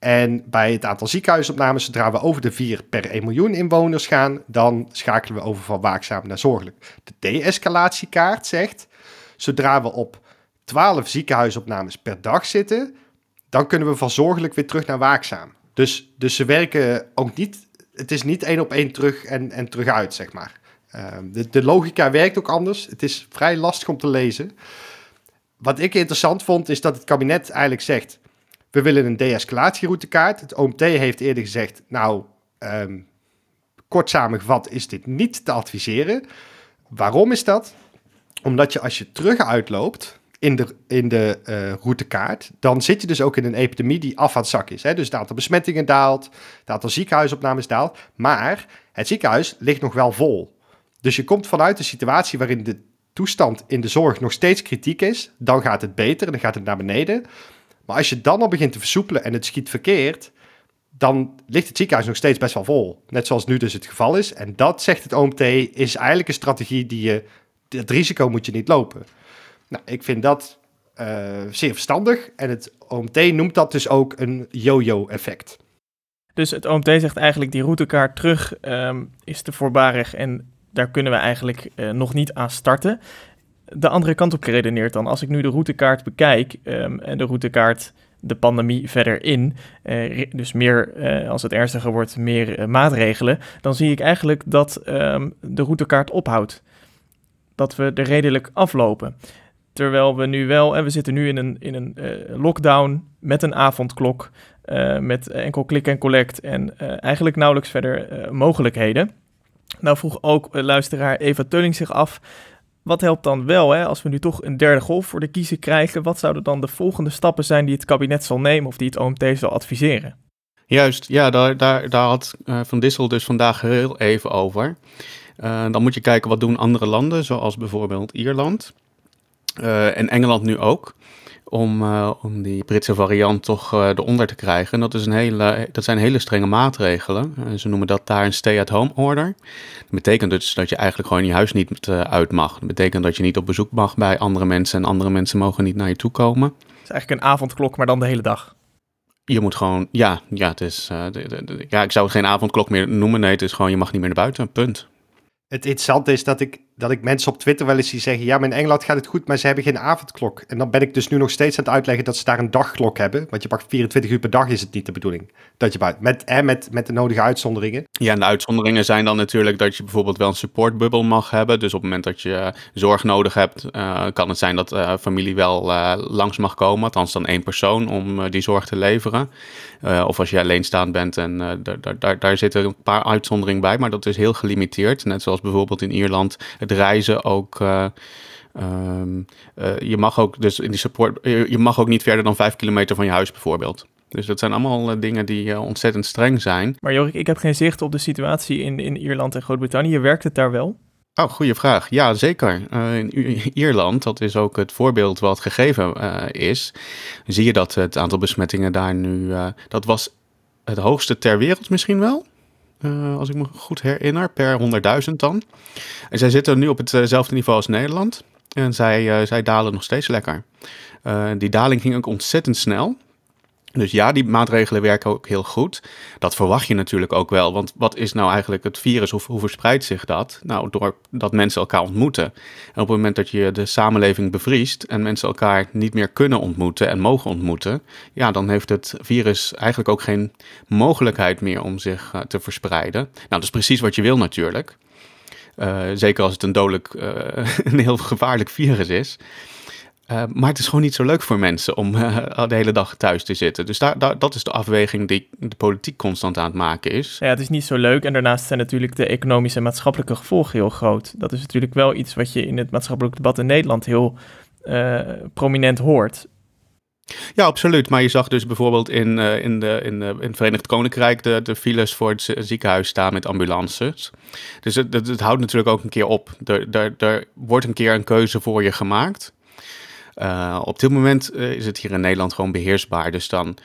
En bij het aantal ziekenhuisopnames, zodra we over de 4 per 1 miljoen inwoners gaan, dan schakelen we over van waakzaam naar zorgelijk. De de-escalatiekaart zegt, zodra we op 12 ziekenhuisopnames per dag zitten, dan kunnen we van zorgelijk weer terug naar waakzaam. Dus, dus ze werken ook niet, het is niet één op één terug en, en terug uit, zeg maar. Ehm, de, de logica werkt ook anders. Het is vrij lastig om te lezen. Wat ik interessant vond, is dat het kabinet eigenlijk zegt, we willen een de-escalatieroutekaart. Het OMT heeft eerder gezegd, nou, ehm, kort samengevat is dit niet te adviseren. Waarom is dat? Omdat je als je terug uitloopt in de, in de eh, routekaart, dan zit je dus ook in een epidemie die af aan het zak is. Hè? Dus het aantal besmettingen daalt, het aantal ziekenhuisopnames daalt, maar het ziekenhuis ligt nog wel vol. Dus je komt vanuit een situatie waarin de toestand in de zorg nog steeds kritiek is, dan gaat het beter en dan gaat het naar beneden. Maar als je dan al begint te versoepelen en het schiet verkeerd, dan ligt het ziekenhuis nog steeds best wel vol. Net zoals nu dus het geval is. En dat, zegt het OMT, is eigenlijk een strategie die je... Het risico moet je niet lopen. Nou, ik vind dat eh, zeer verstandig. En het OMT noemt dat dus ook een yo-yo-effect. Dus het OMT zegt eigenlijk die routekaart terug ehm, is te voorbarig en daar kunnen we eigenlijk eh, nog niet aan starten. De andere kant op geredeneerd dan, als ik nu de routekaart bekijk ehm, en de routekaart de pandemie verder in, eh, dus meer eh, als het ernstiger wordt, meer eh, maatregelen, dan zie ik eigenlijk dat ehm, de routekaart ophoudt. Dat we er redelijk aflopen. Terwijl we nu wel, en we zitten nu in een, in een lockdown met een avondklok. met enkel klik en collect en eigenlijk nauwelijks verder mogelijkheden. Nou vroeg ook luisteraar Eva Teuling zich af, wat helpt dan wel hè, als we nu toch een derde golf voor de kiezer krijgen? Wat zouden dan de volgende stappen zijn die het kabinet zal nemen of die het OMT zal adviseren? Juist, ja, daar, daar, daar had eh, Van Dissel dus vandaag heel even over. Eh, dan moet je kijken wat doen andere landen, zoals bijvoorbeeld Ierland. Eh, en Engeland nu ook. Om, uh, om die Britse variant toch uh, eronder te krijgen. En dat, is een hele, dat zijn hele strenge maatregelen. Uh, ze noemen dat daar een stay-at-home order. Dat betekent dus dat je eigenlijk gewoon je huis niet uit mag. Dat betekent dat je niet op bezoek mag bij andere mensen en andere mensen mogen niet naar je toe komen. Het is eigenlijk een avondklok, maar dan de hele dag. Je moet gewoon, ja, ja, het is, de, de, de, ja, ik zou het geen avondklok meer noemen. Nee, het is gewoon, je mag niet meer naar buiten, punt. Het interessante is dat ik, dat ik mensen op Twitter wel eens zie zeggen... ja, maar in Engeland gaat het goed, maar ze hebben geen avondklok. En dan ben ik dus nu nog steeds aan het uitleggen dat ze daar een dagklok hebben. Want je mag 24 uur per dag is het niet de bedoeling. Dat je buiten, met, met, met de nodige uitzonderingen. Ja, en de uitzonderingen zijn dan natuurlijk dat je bijvoorbeeld wel een supportbubbel mag hebben. Dus op het moment dat je zorg nodig hebt, uh, kan het zijn dat uh, familie wel langs mag komen. Althans dan één persoon om die zorg te leveren. of als je alleenstaand bent en daar, daar, daar zitten een paar uitzonderingen bij, maar dat is heel gelimiteerd. Net zoals bijvoorbeeld in Ierland reizen ook. Uh, um, uh, je mag ook dus in die support. Je mag ook niet verder dan vijf kilometer van je huis bijvoorbeeld. Dus dat zijn allemaal dingen die ontzettend streng zijn. Maar Jorik, ik heb geen zicht op de situatie in, in Ierland en Groot-Brittannië. Werkt het daar wel? Oh, goede vraag. Ja, zeker. Uh, in Ierland, dat is ook het voorbeeld wat gegeven uh, is, zie je dat het aantal besmettingen daar nu, uh, dat was het hoogste ter wereld misschien wel. Uh, als ik me goed herinner, per 100.000 dan. En zij zitten nu op hetzelfde niveau als Nederland. En zij, uh, zij dalen nog steeds lekker. Uh, die daling ging ook ontzettend snel. Dus ja, die maatregelen werken ook heel goed. Dat verwacht je natuurlijk ook wel. Want wat is nou eigenlijk het virus? Hoe, hoe verspreidt zich dat? Nou, doordat mensen elkaar ontmoeten. En op het moment dat je de samenleving bevriest en mensen elkaar niet meer kunnen ontmoeten en mogen ontmoeten, ja, dan heeft het virus eigenlijk ook geen mogelijkheid meer om zich uh, te verspreiden. Nou, dat is precies wat je wil natuurlijk. Uh, zeker als het een dodelijk, uh, een heel gevaarlijk virus is. Uh, maar het is gewoon niet zo leuk voor mensen om uh, de hele dag thuis te zitten. Dus daar, daar, dat is de afweging die de politiek constant aan het maken is. Ja, het is niet zo leuk. En daarnaast zijn natuurlijk de economische en maatschappelijke gevolgen heel groot. Dat is natuurlijk wel iets wat je in het maatschappelijk debat in Nederland heel uh, prominent hoort. Ja, absoluut. Maar je zag dus bijvoorbeeld in, in, de, in, de, in het Verenigd Koninkrijk de, de files voor het ziekenhuis staan met ambulances. Dus het, het, het houdt natuurlijk ook een keer op. Er, er, er wordt een keer een keuze voor je gemaakt. Uh, op dit moment uh, is het hier in Nederland gewoon beheersbaar. Dus dan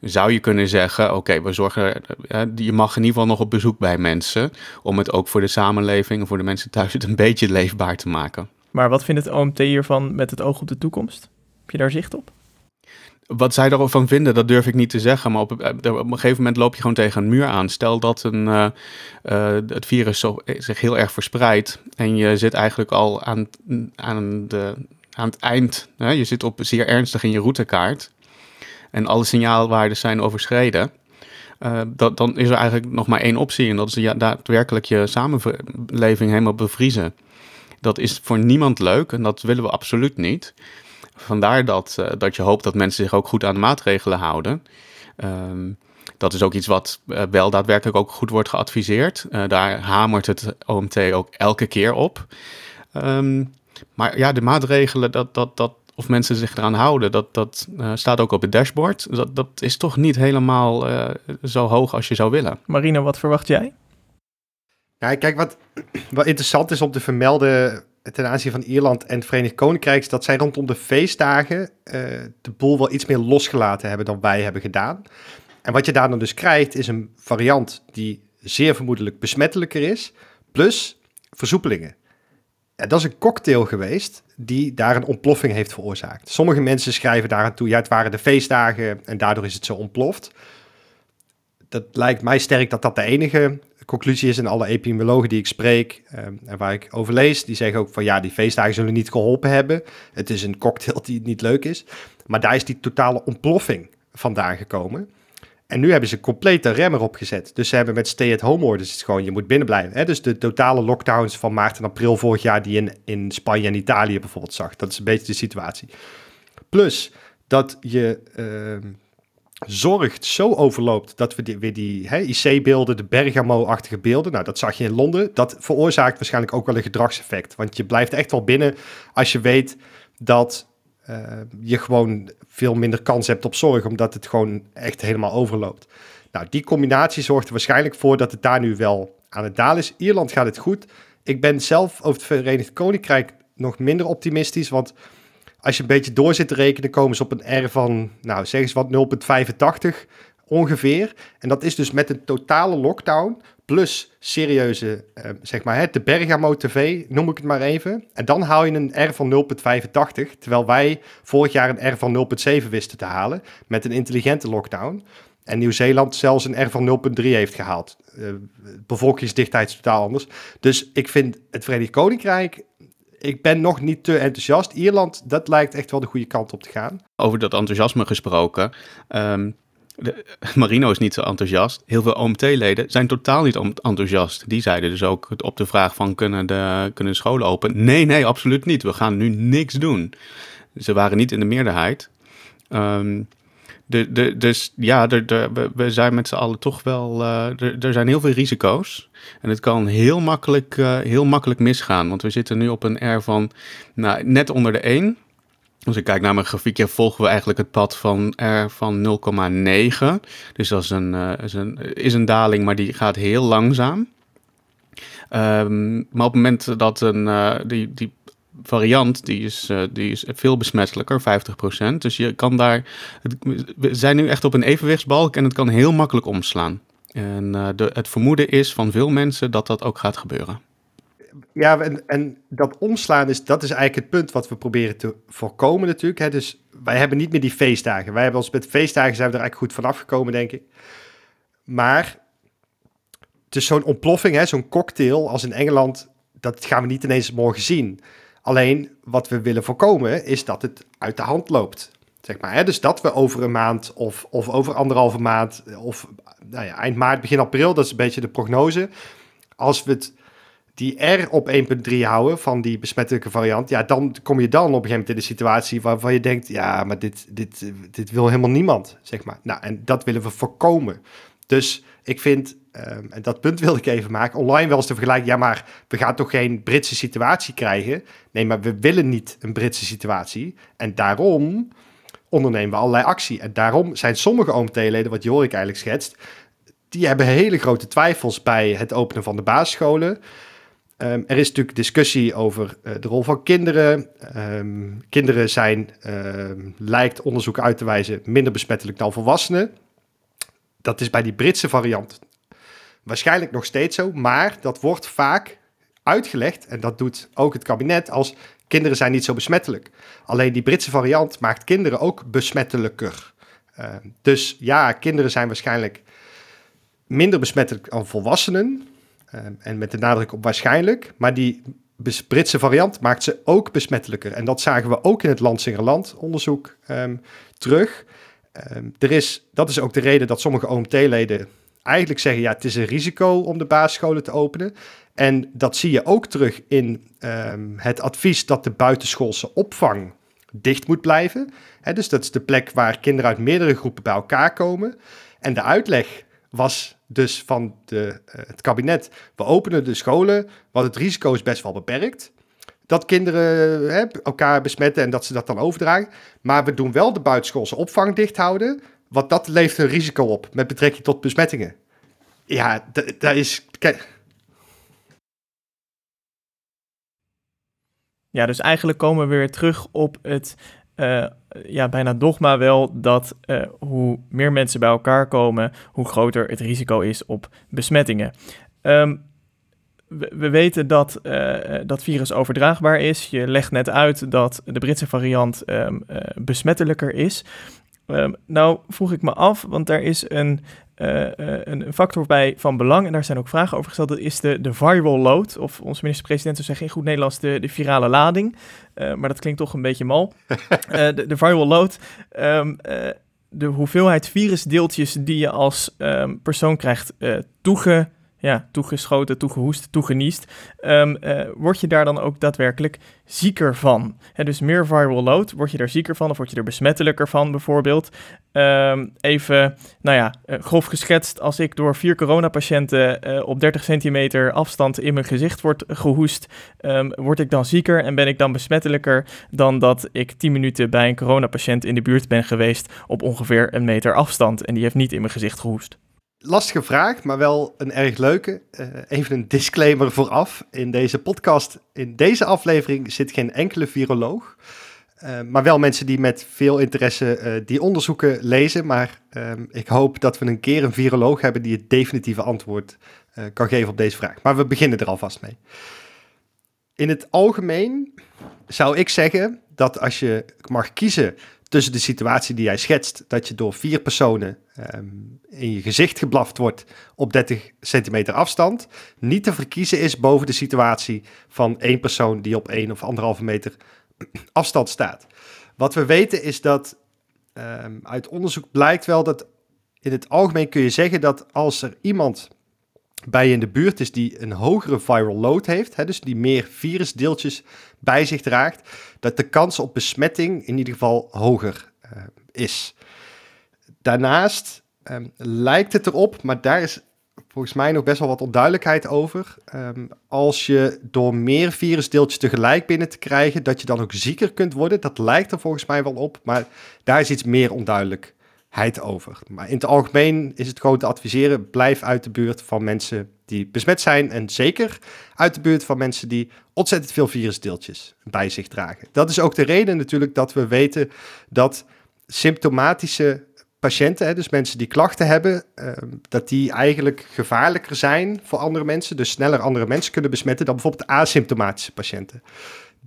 zou je kunnen zeggen: oké, okay, we zorgen. Uh, je mag in ieder geval nog op bezoek bij mensen. Om het ook voor de samenleving en voor de mensen thuis het een beetje leefbaar te maken. Maar wat vindt het OMT hiervan met het oog op de toekomst? Heb je daar zicht op? Wat zij ervan vinden, dat durf ik niet te zeggen. Maar op, op een gegeven moment loop je gewoon tegen een muur aan. Stel dat een, uh, uh, het virus zo, zich heel erg verspreidt. En je zit eigenlijk al aan, aan de aan het eind, hè, je zit op zeer ernstig in je routekaart en alle signaalwaarden zijn overschreden, uh, dat, dan is er eigenlijk nog maar één optie en dat is ja, daadwerkelijk je samenleving helemaal bevriezen. Dat is voor niemand leuk en dat willen we absoluut niet. Vandaar dat, uh, dat je hoopt dat mensen zich ook goed aan de maatregelen houden. Um, dat is ook iets wat uh, wel daadwerkelijk ook goed wordt geadviseerd. daar hamert het OMT ook elke keer op. Um, maar ja, de maatregelen, dat, dat, dat, of mensen zich eraan houden, dat, dat uh, staat ook op het dashboard. Dat, dat is toch niet helemaal uh, zo hoog als je zou willen. Marina, wat verwacht jij? Ja, kijk, wat, wat interessant is om te vermelden ten aanzien van Ierland en het Verenigd Koninkrijk, is dat zij rondom de feestdagen uh, de boel wel iets meer losgelaten hebben dan wij hebben gedaan. En wat je daar dan dus krijgt, is een variant die zeer vermoedelijk besmettelijker is, plus versoepelingen. Dat is een cocktail geweest die daar een ontploffing heeft veroorzaakt. Sommige mensen schrijven daaraan toe, ja, het waren de feestdagen en daardoor is het zo ontploft. Dat lijkt mij sterk dat dat de enige conclusie is. En alle epidemiologen die ik spreek uh, en waar ik over lees, die zeggen ook van ja, die feestdagen zullen niet geholpen hebben. Het is een cocktail die niet leuk is. Maar daar is die totale ontploffing vandaan gekomen. En nu hebben ze compleet de remmer opgezet. Dus ze hebben met stay-at-home orders het gewoon, je moet binnen blijven. Hè? Dus de totale lockdowns van maart en april vorig jaar die in, in Spanje en Italië bijvoorbeeld zag. Dat is een beetje de situatie. Plus dat je uh, zorgt zo overloopt dat we weer die IC-beelden, de Bergamo-achtige beelden, nou dat zag je in Londen. Dat veroorzaakt waarschijnlijk ook wel een gedragseffect. Want je blijft echt wel binnen als je weet dat je gewoon veel minder kans hebt op zorg, omdat het gewoon echt helemaal overloopt. Nou, die combinatie zorgt er waarschijnlijk voor dat het daar nu wel aan het dalen is. Ierland gaat het goed. Ik ben zelf over het Verenigd Koninkrijk nog minder optimistisch, want als je een beetje door zit te rekenen, komen ze op een R van, nou zeg eens wat, 0,85 ongeveer. En dat is dus met een totale lockdown plus serieuze, uh, zeg maar, hè, de Bergamo TV, noem ik het maar even. En dan haal je een R van 0,85, terwijl wij vorig jaar een R van 0,7 wisten te halen met een intelligente lockdown. En Nieuw-Zeeland zelfs een R van 0,3 heeft gehaald. Uh, bevolkingsdichtheid is totaal anders. Dus ik vind het Verenigd Koninkrijk ik ben nog niet te enthousiast. Ierland, dat lijkt echt wel de goede kant op te gaan. Over dat enthousiasme gesproken. Um, de, Marino is niet zo enthousiast. Heel veel OMT-leden zijn totaal niet enthousiast. Die zeiden dus ook op de vraag van kunnen de, kunnen scholen open? Nee, nee, absoluut niet. We gaan nu niks doen. Ze waren niet in de meerderheid. Um, de, de, dus ja, de, de, we zijn met z'n allen toch wel. Uh, er zijn heel veel risico's. En het kan heel makkelijk, uh, heel makkelijk misgaan. Want we zitten nu op een R van nou, net onder de 1. Als ik kijk naar mijn grafiekje, volgen we eigenlijk het pad van R van 0,9. Dus dat is een, uh, is, een, is een daling, maar die gaat heel langzaam. Um, maar op het moment dat een, uh, die, die variant, die is, uh, die is veel besmettelijker, 50%. Dus je kan daar, we zijn nu echt op een evenwichtsbalk en het kan heel makkelijk omslaan. En de, het vermoeden is van veel mensen dat dat ook gaat gebeuren. Ja, en, en dat omslaan is, dat is eigenlijk het punt wat we proberen te voorkomen natuurlijk. Hè. Dus wij hebben niet meer die feestdagen. Wij hebben ons met feestdagen zijn we er eigenlijk goed vanaf gekomen, denk ik. Maar het is zo'n ontploffing, zo'n cocktail als in Engeland, dat gaan we niet ineens morgen zien. Alleen wat we willen voorkomen is dat het uit de hand loopt. Zeg maar, hè? Dus dat we over een maand of, of over anderhalve maand of nou ja, eind maart, begin april, dat is een beetje de prognose. Als we het, die R op 1.3 houden van die besmettelijke variant, ja, dan kom je dan op een gegeven moment in de situatie waarvan je denkt, ja, maar dit, dit, dit wil helemaal niemand, zeg maar. Nou, en dat willen we voorkomen. Dus ik vind Um, en dat punt wil ik even maken. Online wel eens te vergelijken. Ja, maar we gaan toch geen Britse situatie krijgen? Nee, maar we willen niet een Britse situatie. En daarom ondernemen we allerlei actie. En daarom zijn sommige OMT-leden, wat Jorik eigenlijk schetst, die hebben hele grote twijfels bij het openen van de basisscholen. Um, er is natuurlijk discussie over uh, de rol van kinderen. Um, kinderen zijn, lijkt onderzoek uit te wijzen, minder besmettelijk dan volwassenen. Dat is bij die Britse variant Waarschijnlijk nog steeds zo, maar dat wordt vaak uitgelegd, en dat doet ook het kabinet, als kinderen zijn niet zo besmettelijk. Alleen die Britse variant maakt kinderen ook besmettelijker. Dus ja, kinderen zijn waarschijnlijk minder besmettelijk dan volwassenen. Uh, en met de nadruk op waarschijnlijk. Maar die Britse variant maakt ze ook besmettelijker. En dat zagen we ook in het Landsingerland onderzoek um, terug. Um, er is, dat is ook de reden dat sommige OMT-leden eigenlijk zeggen, ja, het is een risico om de basisscholen te openen. En dat zie je ook terug in het advies dat de buitenschoolse opvang dicht moet blijven. Dus dat is de plek waar kinderen uit meerdere groepen bij elkaar komen. En de uitleg was dus van de, uh, het kabinet, we openen de scholen, want het risico is best wel beperkt. Dat kinderen he, elkaar besmetten en dat ze dat dan overdragen. Maar we doen wel de buitenschoolse opvang dicht houden. Want dat levert een risico op met betrekking tot besmettingen. Ja, daar is. Ja, dus eigenlijk komen we weer terug op het uh, ja, bijna dogma wel dat uh, hoe meer mensen bij elkaar komen, hoe groter het risico is op besmettingen. Um, we, we, weten dat uh, dat virus overdraagbaar is. Je legt net uit dat de Britse variant um, besmettelijker is. Um, nou vroeg ik me af, want daar is een, uh, een factor bij van belang en daar zijn ook vragen over gesteld. Dat is de, de viral load, of onze minister-president zou zeggen in goed Nederlands de, de virale lading. Uh, maar dat klinkt toch een beetje mal. de, de, viral load. Um, de hoeveelheid virusdeeltjes die je als um, persoon krijgt toege ja, toegeschoten, toegehoest, toegeniest, um, uh, word je daar dan ook daadwerkelijk zieker van? Dus meer viral load, word je daar zieker van of word je er besmettelijker van bijvoorbeeld? Um, even, nou ja, uh, grof geschetst, als ik door vier coronapatiënten uh, op 30 centimeter afstand in mijn gezicht word gehoest, um, word ik dan zieker en ben ik dan besmettelijker dan dat ik 10 minuten bij een coronapatiënt in de buurt ben geweest op ongeveer een meter afstand en die heeft niet in mijn gezicht gehoest? Lastige vraag, maar wel een erg leuke. Uh, even een disclaimer vooraf. In deze podcast, in deze aflevering zit geen enkele viroloog. Uh, maar wel mensen die met veel interesse uh, die onderzoeken lezen. Maar um, ik hoop dat we een keer een viroloog hebben die het definitieve antwoord kan geven op deze vraag. Maar we beginnen er alvast mee. In het algemeen zou ik zeggen dat als je mag kiezen tussen de situatie die jij schetst, dat je door vier personen um, in je gezicht geblaft wordt op 30 centimeter afstand, niet te verkiezen is boven de situatie van één persoon die op één of anderhalve meter afstand staat. Wat we weten is dat um, uit onderzoek blijkt wel dat in het algemeen kun je zeggen dat als er iemand bij je in de buurt is die een hogere viral load heeft, hè, dus die meer virusdeeltjes bij zich draagt, dat de kans op besmetting in ieder geval hoger uh, is. Daarnaast um, lijkt het erop, maar daar is volgens mij nog best wel wat onduidelijkheid over. Um, als je door meer virusdeeltjes tegelijk binnen te krijgen, dat je dan ook zieker kunt worden. Dat lijkt er volgens mij wel op, maar daar is iets meer onduidelijkheid over. Maar in het algemeen is het gewoon te adviseren, blijf uit de buurt van mensen die besmet zijn. En zeker uit de buurt van mensen die ontzettend veel virusdeeltjes bij zich dragen. Dat is ook de reden natuurlijk dat we weten dat symptomatische patiënten, hè, dus mensen die klachten hebben, uh, dat die eigenlijk gevaarlijker zijn voor andere mensen, dus sneller andere mensen kunnen besmetten dan bijvoorbeeld asymptomatische patiënten.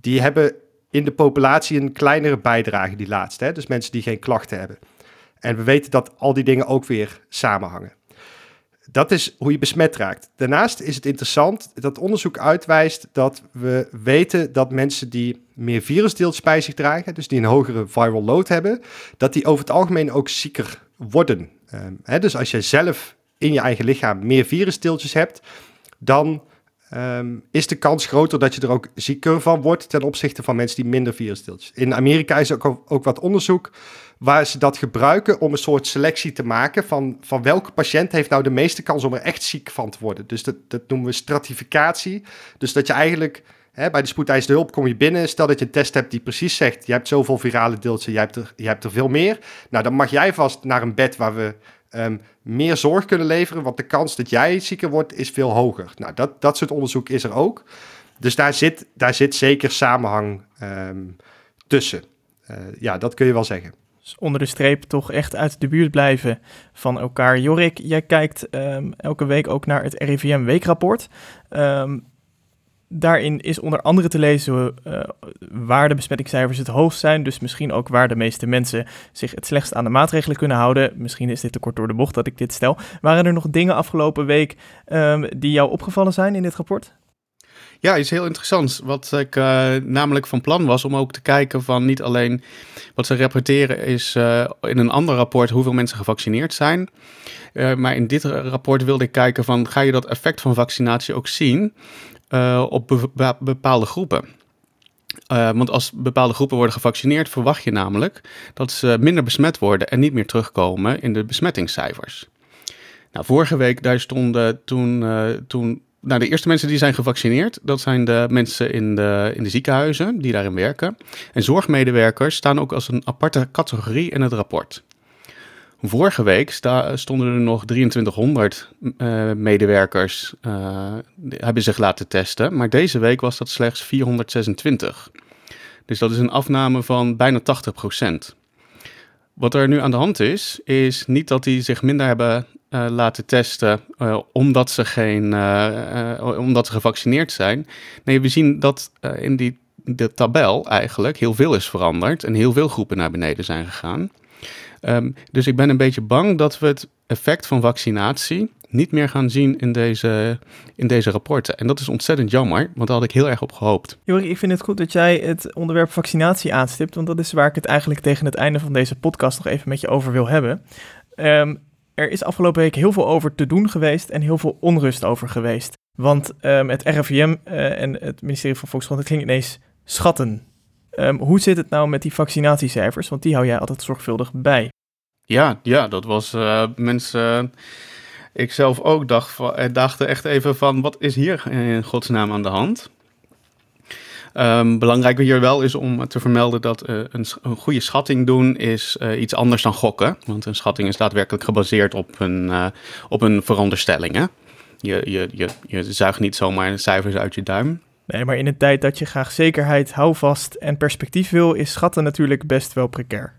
Die hebben in de populatie een kleinere bijdrage, die laatste, hè, dus mensen die geen klachten hebben. En we weten dat al die dingen ook weer samenhangen. Dat is hoe je besmet raakt. Daarnaast is het interessant dat onderzoek uitwijst dat we weten dat mensen die meer virusdeeltjes bij zich dragen, dus die een hogere viral load hebben, dat die over het algemeen ook zieker worden. Um, hè, dus als je zelf in je eigen lichaam meer virusdeeltjes hebt, dan um, is de kans groter dat je er ook zieker van wordt ten opzichte van mensen die minder virusdeeltjes. In Amerika is ook, ook wat onderzoek waar ze dat gebruiken om een soort selectie te maken van, van welke patiënt heeft nou de meeste kans om er echt ziek van te worden. Dus dat, dat noemen we stratificatie. Dus dat je eigenlijk hè, bij de spoedeisende hulp kom je binnen, stel dat je een test hebt die precies zegt, je hebt zoveel virale deeltjes, je hebt er, je hebt er veel meer. Nou, dan mag jij vast naar een bed waar we um, meer zorg kunnen leveren, want de kans dat jij zieker wordt is veel hoger. Nou, dat, dat soort onderzoek is er ook. Dus daar zit, daar zit zeker samenhang um, tussen. Uh, ja, dat kun je wel zeggen. Onder de streep toch echt uit de buurt blijven van elkaar. Jorik, jij kijkt um, elke week ook naar het RIVM weekrapport. Um, daarin is onder andere te lezen uh, waar de besmettingscijfers het hoogst zijn. Dus misschien ook waar de meeste mensen zich het slechtst aan de maatregelen kunnen houden. Misschien is dit te kort door de bocht dat ik dit stel. Waren er nog dingen afgelopen week um, die jou opgevallen zijn in dit rapport? Ja, iets heel interessants. Wat ik uh, namelijk van plan was om ook te kijken van niet alleen wat ze rapporteren is uh, in een ander rapport hoeveel mensen gevaccineerd zijn. Uh, maar in dit rapport wilde ik kijken van ga je dat effect van vaccinatie ook zien op be bepaalde groepen. Want als bepaalde groepen worden gevaccineerd, verwacht je namelijk dat ze minder besmet worden en niet meer terugkomen in de besmettingscijfers. Nou, vorige week daar stonden toen, toen nou, de eerste mensen die zijn gevaccineerd, dat zijn de mensen in de, in de ziekenhuizen die daarin werken. En zorgmedewerkers staan ook als een aparte categorie in het rapport. Vorige week stonden er nog 2300 uh, eh, medewerkers, uh, hebben zich laten testen. Maar deze week was dat slechts 426. Dus dat is een afname van bijna 80 procent. Wat er nu aan de hand is, is niet dat die zich minder hebben uh, laten testen uh, omdat, ze geen, uh, omdat ze gevaccineerd zijn. Nee, we zien dat in die de tabel eigenlijk heel veel is veranderd en heel veel groepen naar beneden zijn gegaan. Um, dus ik ben een beetje bang dat we het effect van vaccinatie niet meer gaan zien in deze, in deze rapporten. En dat is ontzettend jammer, want daar had ik heel erg op gehoopt. Jorik, ik vind het goed dat jij het onderwerp vaccinatie aanstipt, want dat is waar ik het eigenlijk tegen het einde van deze podcast nog even met je over wil hebben. Um, er is afgelopen week heel veel over te doen geweest en heel veel onrust over geweest. Want um, het RIVM eh, en het ministerie van Volksgezondheid gingen ineens schatten. Um, hoe zit het nou met die vaccinatiecijfers? Want die hou jij altijd zorgvuldig bij. Ja, ja dat was uh, mensen. ik zelf ook dacht, eh, dachten echt even van: wat is hier in godsnaam aan de hand? Um, belangrijk hier wel is om te vermelden dat uh, een, een, goede schatting doen is uh, iets anders dan gokken. Want een schatting is daadwerkelijk gebaseerd op een, uh, op een veronderstelling. Hè? Je, je, je, je zuigt niet zomaar cijfers uit je duim. Nee, maar in een tijd dat je graag zekerheid, houvast en perspectief wil, is schatten natuurlijk best wel precair.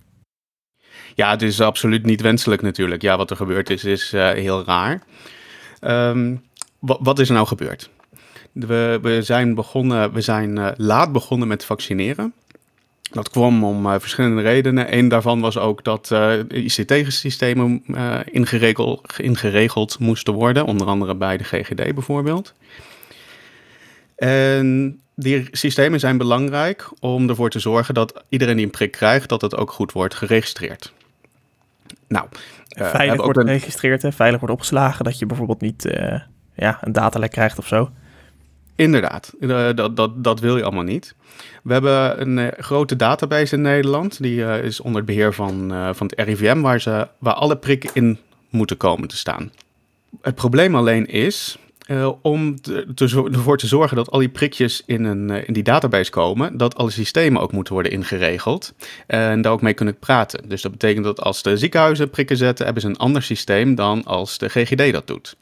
Ja, het is absoluut niet wenselijk natuurlijk. Ja, wat er gebeurd is, is heel raar. Um, wat is er nou gebeurd? We, we zijn, begonnen, we zijn uh, laat begonnen met vaccineren. Dat kwam om uh, verschillende redenen. Een daarvan was ook dat uh, ICT-systemen ingeregeld, ingeregeld moesten worden, onder andere bij de GGD bijvoorbeeld. En die systemen zijn belangrijk om ervoor te zorgen dat iedereen die een prik krijgt, dat het ook goed wordt geregistreerd. Nou, veilig wordt geregistreerd, hè? veilig wordt opgeslagen, dat je bijvoorbeeld niet ja, een datalek krijgt of zo. Inderdaad, uh, dat, dat, dat wil je allemaal niet. We hebben een grote database in Nederland, die is onder het beheer van, van het RIVM, waar, ze, waar alle prikken in moeten komen te staan. Het probleem alleen is om te, ervoor te zorgen dat al die prikjes in, een, in die database komen, dat alle systemen ook moeten worden ingeregeld en daar ook mee kunnen praten. Dus dat betekent dat als de ziekenhuizen prikken zetten, hebben ze een ander systeem dan als de GGD dat doet.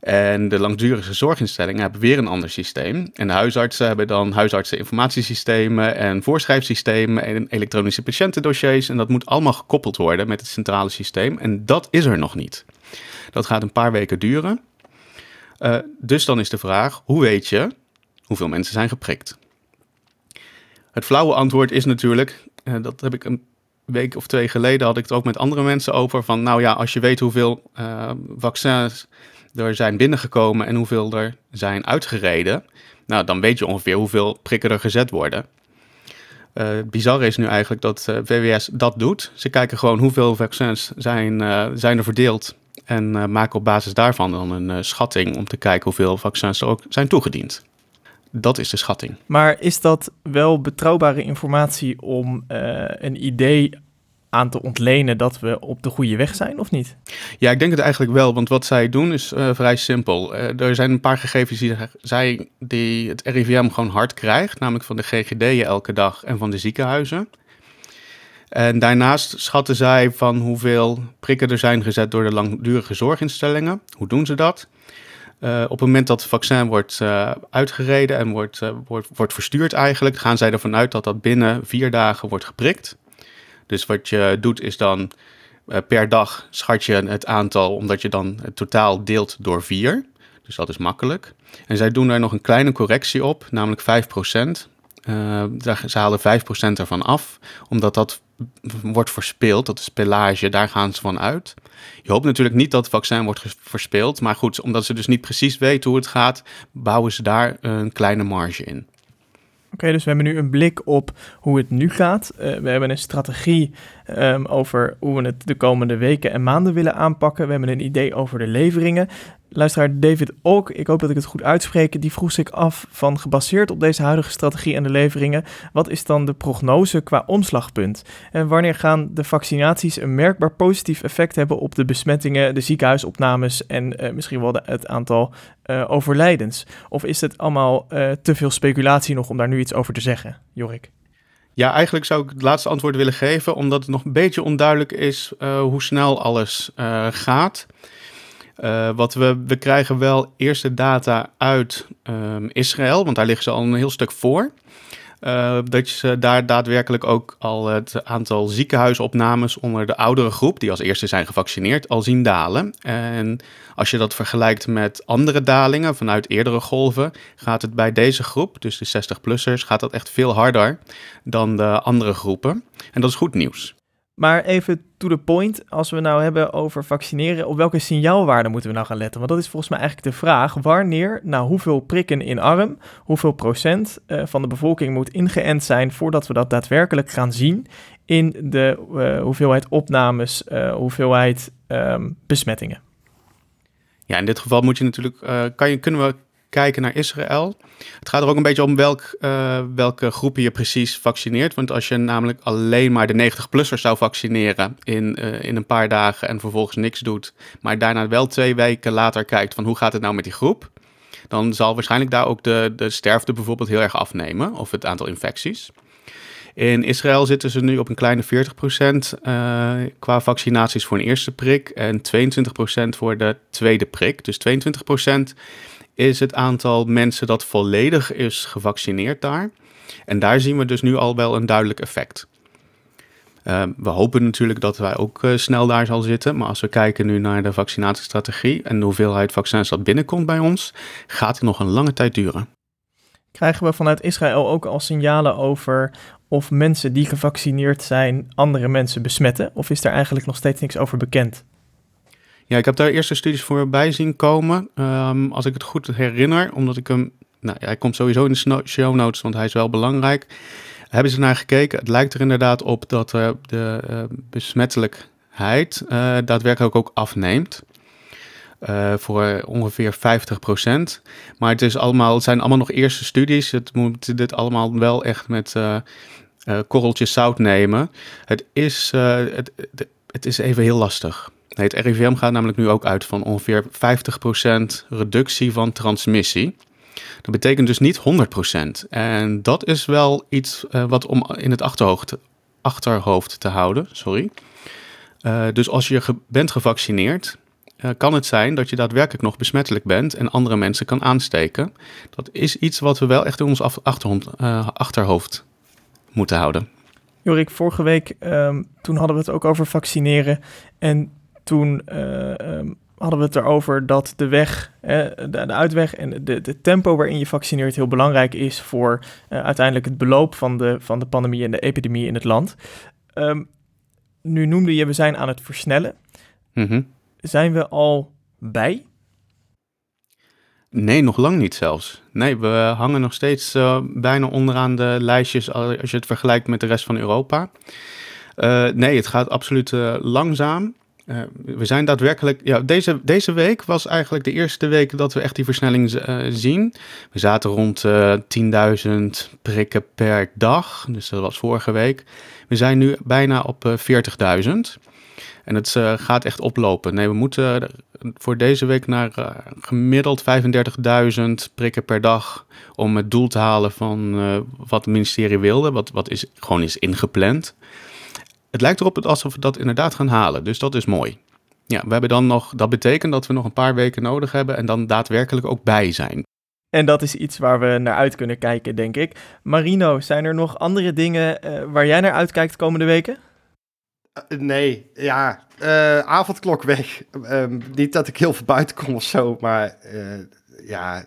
En de langdurige zorginstellingen hebben weer een ander systeem. En de huisartsen hebben dan huisartseninformatiesystemen en voorschrijfsystemen en elektronische patiëntendossiers. En dat moet allemaal gekoppeld worden met het centrale systeem. En dat is er nog niet. Dat gaat een paar weken duren. Uh, dus dan is de vraag, hoe weet je hoeveel mensen zijn geprikt? Het flauwe antwoord is natuurlijk, uh, dat heb ik een week of twee geleden, had ik het ook met andere mensen over, van nou ja, als je weet hoeveel uh, vaccins er zijn binnengekomen en hoeveel er zijn uitgereden, nou dan weet je ongeveer hoeveel prikken er gezet worden. Uh, het bizarre is nu eigenlijk dat uh, VWS dat doet. Ze kijken gewoon hoeveel vaccins zijn, uh, zijn er verdeeld en maken op basis daarvan dan een schatting om te kijken hoeveel vaccins er ook zijn toegediend. Dat is de schatting. Maar is dat wel betrouwbare informatie om een idee aan te ontlenen dat we op de goede weg zijn, of niet? Ja, ik denk het eigenlijk wel, want wat zij doen is vrij simpel. er zijn een paar gegevens die, zij, die het RIVM gewoon hard krijgt, namelijk van de GGD elke dag en van de ziekenhuizen. En daarnaast schatten zij van hoeveel prikken er zijn gezet door de langdurige zorginstellingen. Hoe doen ze dat? Uh, op het moment dat het vaccin wordt uitgereden en wordt, wordt, wordt verstuurd eigenlijk, gaan zij ervan uit dat dat binnen vier dagen wordt geprikt. Dus wat je doet is dan per dag schat je het aantal, omdat je dan het totaal deelt door vier. Dus dat is makkelijk. En zij doen daar nog een kleine correctie op, namelijk 5%. Uh, ze halen 5% ervan af, omdat dat wordt verspeeld. Dat is pelage, daar gaan ze van uit. Je hoopt natuurlijk niet dat het vaccin wordt verspeeld. Maar goed, omdat ze dus niet precies weten hoe het gaat, bouwen ze daar een kleine marge in. Oké, dus we hebben nu een blik op hoe het nu gaat. Uh, we hebben een strategie um, over hoe we het de komende weken en maanden willen aanpakken. We hebben een idee over de leveringen. Luisteraar David Ook, ik hoop dat ik het goed uitspreek, die vroeg zich af van gebaseerd op deze huidige strategie en de leveringen, wat is dan de prognose qua omslagpunt? En wanneer gaan de vaccinaties een merkbaar positief effect hebben op de besmettingen, de ziekenhuisopnames en uh, misschien wel het aantal uh, overlijdens? Of is het allemaal uh, te veel speculatie nog om daar nu iets over te zeggen, Jorik? Ja, eigenlijk zou ik het laatste antwoord willen geven, omdat het nog een beetje onduidelijk is hoe snel alles gaat. Uh, wat we, we krijgen wel eerste data uit um, Israël, want daar liggen ze al een heel stuk voor. Uh, dat ze daar daadwerkelijk ook al het aantal ziekenhuisopnames onder de oudere groep, die als eerste zijn gevaccineerd, al zien dalen. En als je dat vergelijkt met andere dalingen vanuit eerdere golven, gaat het bij deze groep, dus de 60-plussers, gaat dat echt veel harder dan de andere groepen. En dat is goed nieuws. Maar even to the point, als we nou hebben over vaccineren, op welke signaalwaarden moeten we nou gaan letten? Want dat is volgens mij eigenlijk de vraag. Wanneer, nou hoeveel prikken in arm, hoeveel procent uh, van de bevolking moet ingeënt zijn voordat we dat daadwerkelijk gaan zien in de uh, hoeveelheid opnames, uh, hoeveelheid um, besmettingen? Ja, in dit geval moet je natuurlijk, kan je, kunnen we kijken naar Israël. Het gaat er ook een beetje om welk, uh, welke groepen je precies vaccineert. Want als je namelijk alleen maar de 90-plussers zou vaccineren in, uh, in een paar dagen en vervolgens niks doet, maar daarna wel twee weken later kijkt van hoe gaat het nou met die groep, dan zal waarschijnlijk daar ook de, de sterfte bijvoorbeeld heel erg afnemen of het aantal infecties. In Israël zitten ze nu op een kleine 40% uh, qua vaccinaties voor een eerste prik en 22% voor de tweede prik. Dus 22% is het aantal mensen dat volledig is gevaccineerd daar. En daar zien we dus nu al wel een duidelijk effect. Uh, we hopen natuurlijk dat wij ook uh, snel daar zal zitten. Maar als we kijken nu naar de vaccinatiestrategie en de hoeveelheid vaccins dat binnenkomt bij ons, gaat het nog een lange tijd duren. Krijgen we vanuit Israël ook al signalen over of mensen die gevaccineerd zijn andere mensen besmetten? Of is daar eigenlijk nog steeds niks over bekend? Ja, ik heb daar eerste studies voorbij zien komen. Um, als ik het goed herinner, omdat ik hem. Nou, hij komt sowieso in de show notes, want hij is wel belangrijk. Hebben ze naar gekeken? Het lijkt er inderdaad op dat uh, de uh, besmettelijkheid uh, daadwerkelijk ook afneemt. voor ongeveer 50%. Maar het, is allemaal, het zijn allemaal nog eerste studies. Het moet dit allemaal wel echt met korreltjes zout nemen. Het is, het, het is even heel lastig. Het RIVM gaat namelijk nu ook uit van ongeveer 50% reductie van transmissie. Dat betekent dus niet 100%. En dat is wel iets uh, wat om in het achterhoofd, achterhoofd te houden. Sorry. Uh, dus als je bent gevaccineerd, uh, kan het zijn dat je daadwerkelijk nog besmettelijk bent en andere mensen kan aansteken. Dat is iets wat we wel echt in ons achterhoofd moeten houden. Jorik, vorige week um, toen hadden we het ook over vaccineren. En toen uh, um, hadden we het erover dat de weg, uh, de, de, uitweg en de, de, tempo waarin je vaccineert heel belangrijk is voor uh, uiteindelijk het beloop van de, van de pandemie en de epidemie in het land. Um, nu noemde je, we zijn aan het versnellen. Mm -hmm. Zijn we al bij? Nee, nog lang niet zelfs. Nee, we hangen nog steeds uh, bijna onderaan de lijstjes als je het vergelijkt met de rest van Europa. nee, het gaat absoluut langzaam. Uh, we zijn daadwerkelijk. Ja, deze, deze week was eigenlijk de eerste week dat we echt die versnelling uh, zien. We zaten rond uh, 10.000 prikken per dag. Dus dat was vorige week. We zijn nu bijna op 40.000. En het gaat echt oplopen. Nee, we moeten voor deze week naar gemiddeld 35.000 prikken per dag. om het doel te halen van wat het ministerie wilde. Wat, wat is, gewoon is ingepland het lijkt erop alsof we dat inderdaad gaan halen. Dus dat is mooi. Ja, we hebben dan nog, dat betekent dat we nog een paar weken nodig hebben en dan daadwerkelijk ook bij zijn. En dat is iets waar we naar uit kunnen kijken, denk ik. Marino, zijn er nog andere dingen uh, waar jij naar uitkijkt komende weken? Uh, nee, ja, uh, avondklok weg. Um, niet dat ik heel veel buiten kom of zo, maar ja.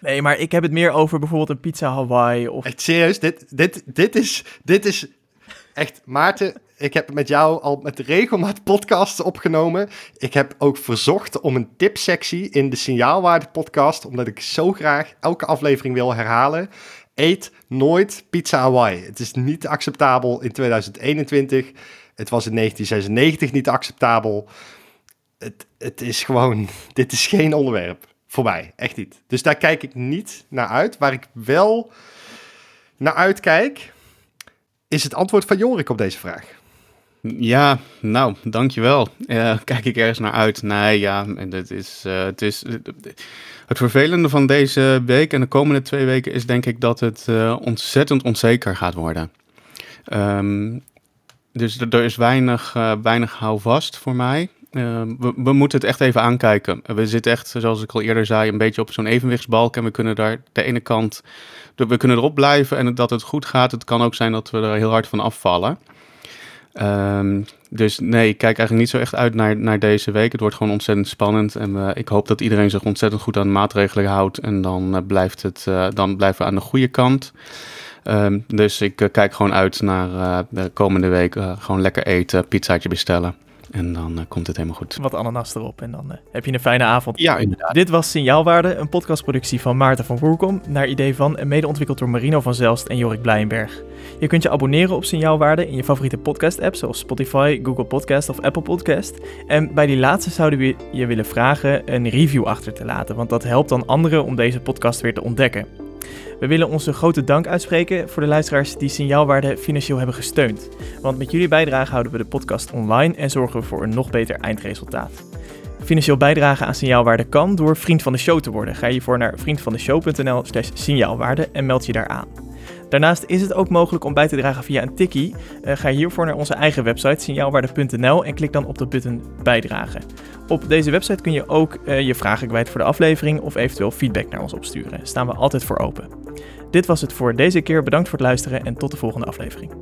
Nee, maar ik heb het meer over bijvoorbeeld een pizza Hawaii of... Echt serieus, dit, dit, dit, is, dit is echt, Maarten, ik heb met jou al met regelmaat podcasts opgenomen. Ik heb ook verzocht om een tipsectie in de signaalwaarde podcast, omdat ik zo graag elke aflevering wil herhalen. Eet nooit pizza Hawaii. Het is niet acceptabel in 2021. Het was in 1996 niet acceptabel. Het, het is gewoon, dit is geen onderwerp voor mij, echt niet. Dus daar kijk ik niet naar uit. Waar ik wel naar uitkijk, is het antwoord van Jorik op deze vraag? Ja, nou, dankjewel. Uh, kijk ik ergens naar uit? Nee, ja, het is, uh, het is... Het vervelende van deze week en de komende twee weken is denk ik dat het uh, ontzettend onzeker gaat worden. Um, dus er is weinig, uh, weinig houvast voor mij. Uh, we, moeten het echt even aankijken. We zitten echt, zoals ik al eerder zei, een beetje op zo'n evenwichtsbalk. En we kunnen daar de ene kant we kunnen erop blijven en dat het goed gaat. Het kan ook zijn dat we er heel hard van afvallen. Um, dus nee, ik kijk eigenlijk niet zo echt uit naar, naar deze week. Het wordt gewoon ontzettend spannend. En uh, ik hoop dat iedereen zich ontzettend goed aan de maatregelen houdt. En dan, uh, blijft het, uh, dan blijven we aan de goede kant. Um, dus ik kijk gewoon uit naar de komende week. gewoon lekker eten, pizzaatje bestellen. En dan uh, komt het helemaal goed. Wat ananas erop en dan uh, heb je een fijne avond. Ja, inderdaad. Dit was Signaalwaarde, een podcastproductie van Maarten van Woerkom, naar idee van en mede ontwikkeld door Marino van Zelst en Jorik Blijenberg. Je kunt je abonneren op Signaalwaarde in je favoriete podcast-app zoals Spotify, Google Podcast of Apple Podcast. En bij die laatste zouden we je willen vragen een review achter te laten, want dat helpt dan anderen om deze podcast weer te ontdekken. We willen onze grote dank uitspreken voor de luisteraars die Signaalwaarde financieel hebben gesteund. Want met jullie bijdrage houden we de podcast online en zorgen we voor een nog beter eindresultaat. Financieel bijdragen aan Signaalwaarde kan door vriend van de show te worden. Ga je voor naar vriendvandeshow.nl slash signaalwaarde en meld je daar aan. Daarnaast is het ook mogelijk om bij te dragen via een tikkie. Uh, ga hiervoor naar onze eigen website signaalwaarde.nl en klik dan op de button bijdragen. Op deze website kun je ook uh, je vragen kwijt voor de aflevering of eventueel feedback naar ons opsturen. Staan we altijd voor open. Dit was het voor deze keer. Bedankt voor het luisteren en tot de volgende aflevering.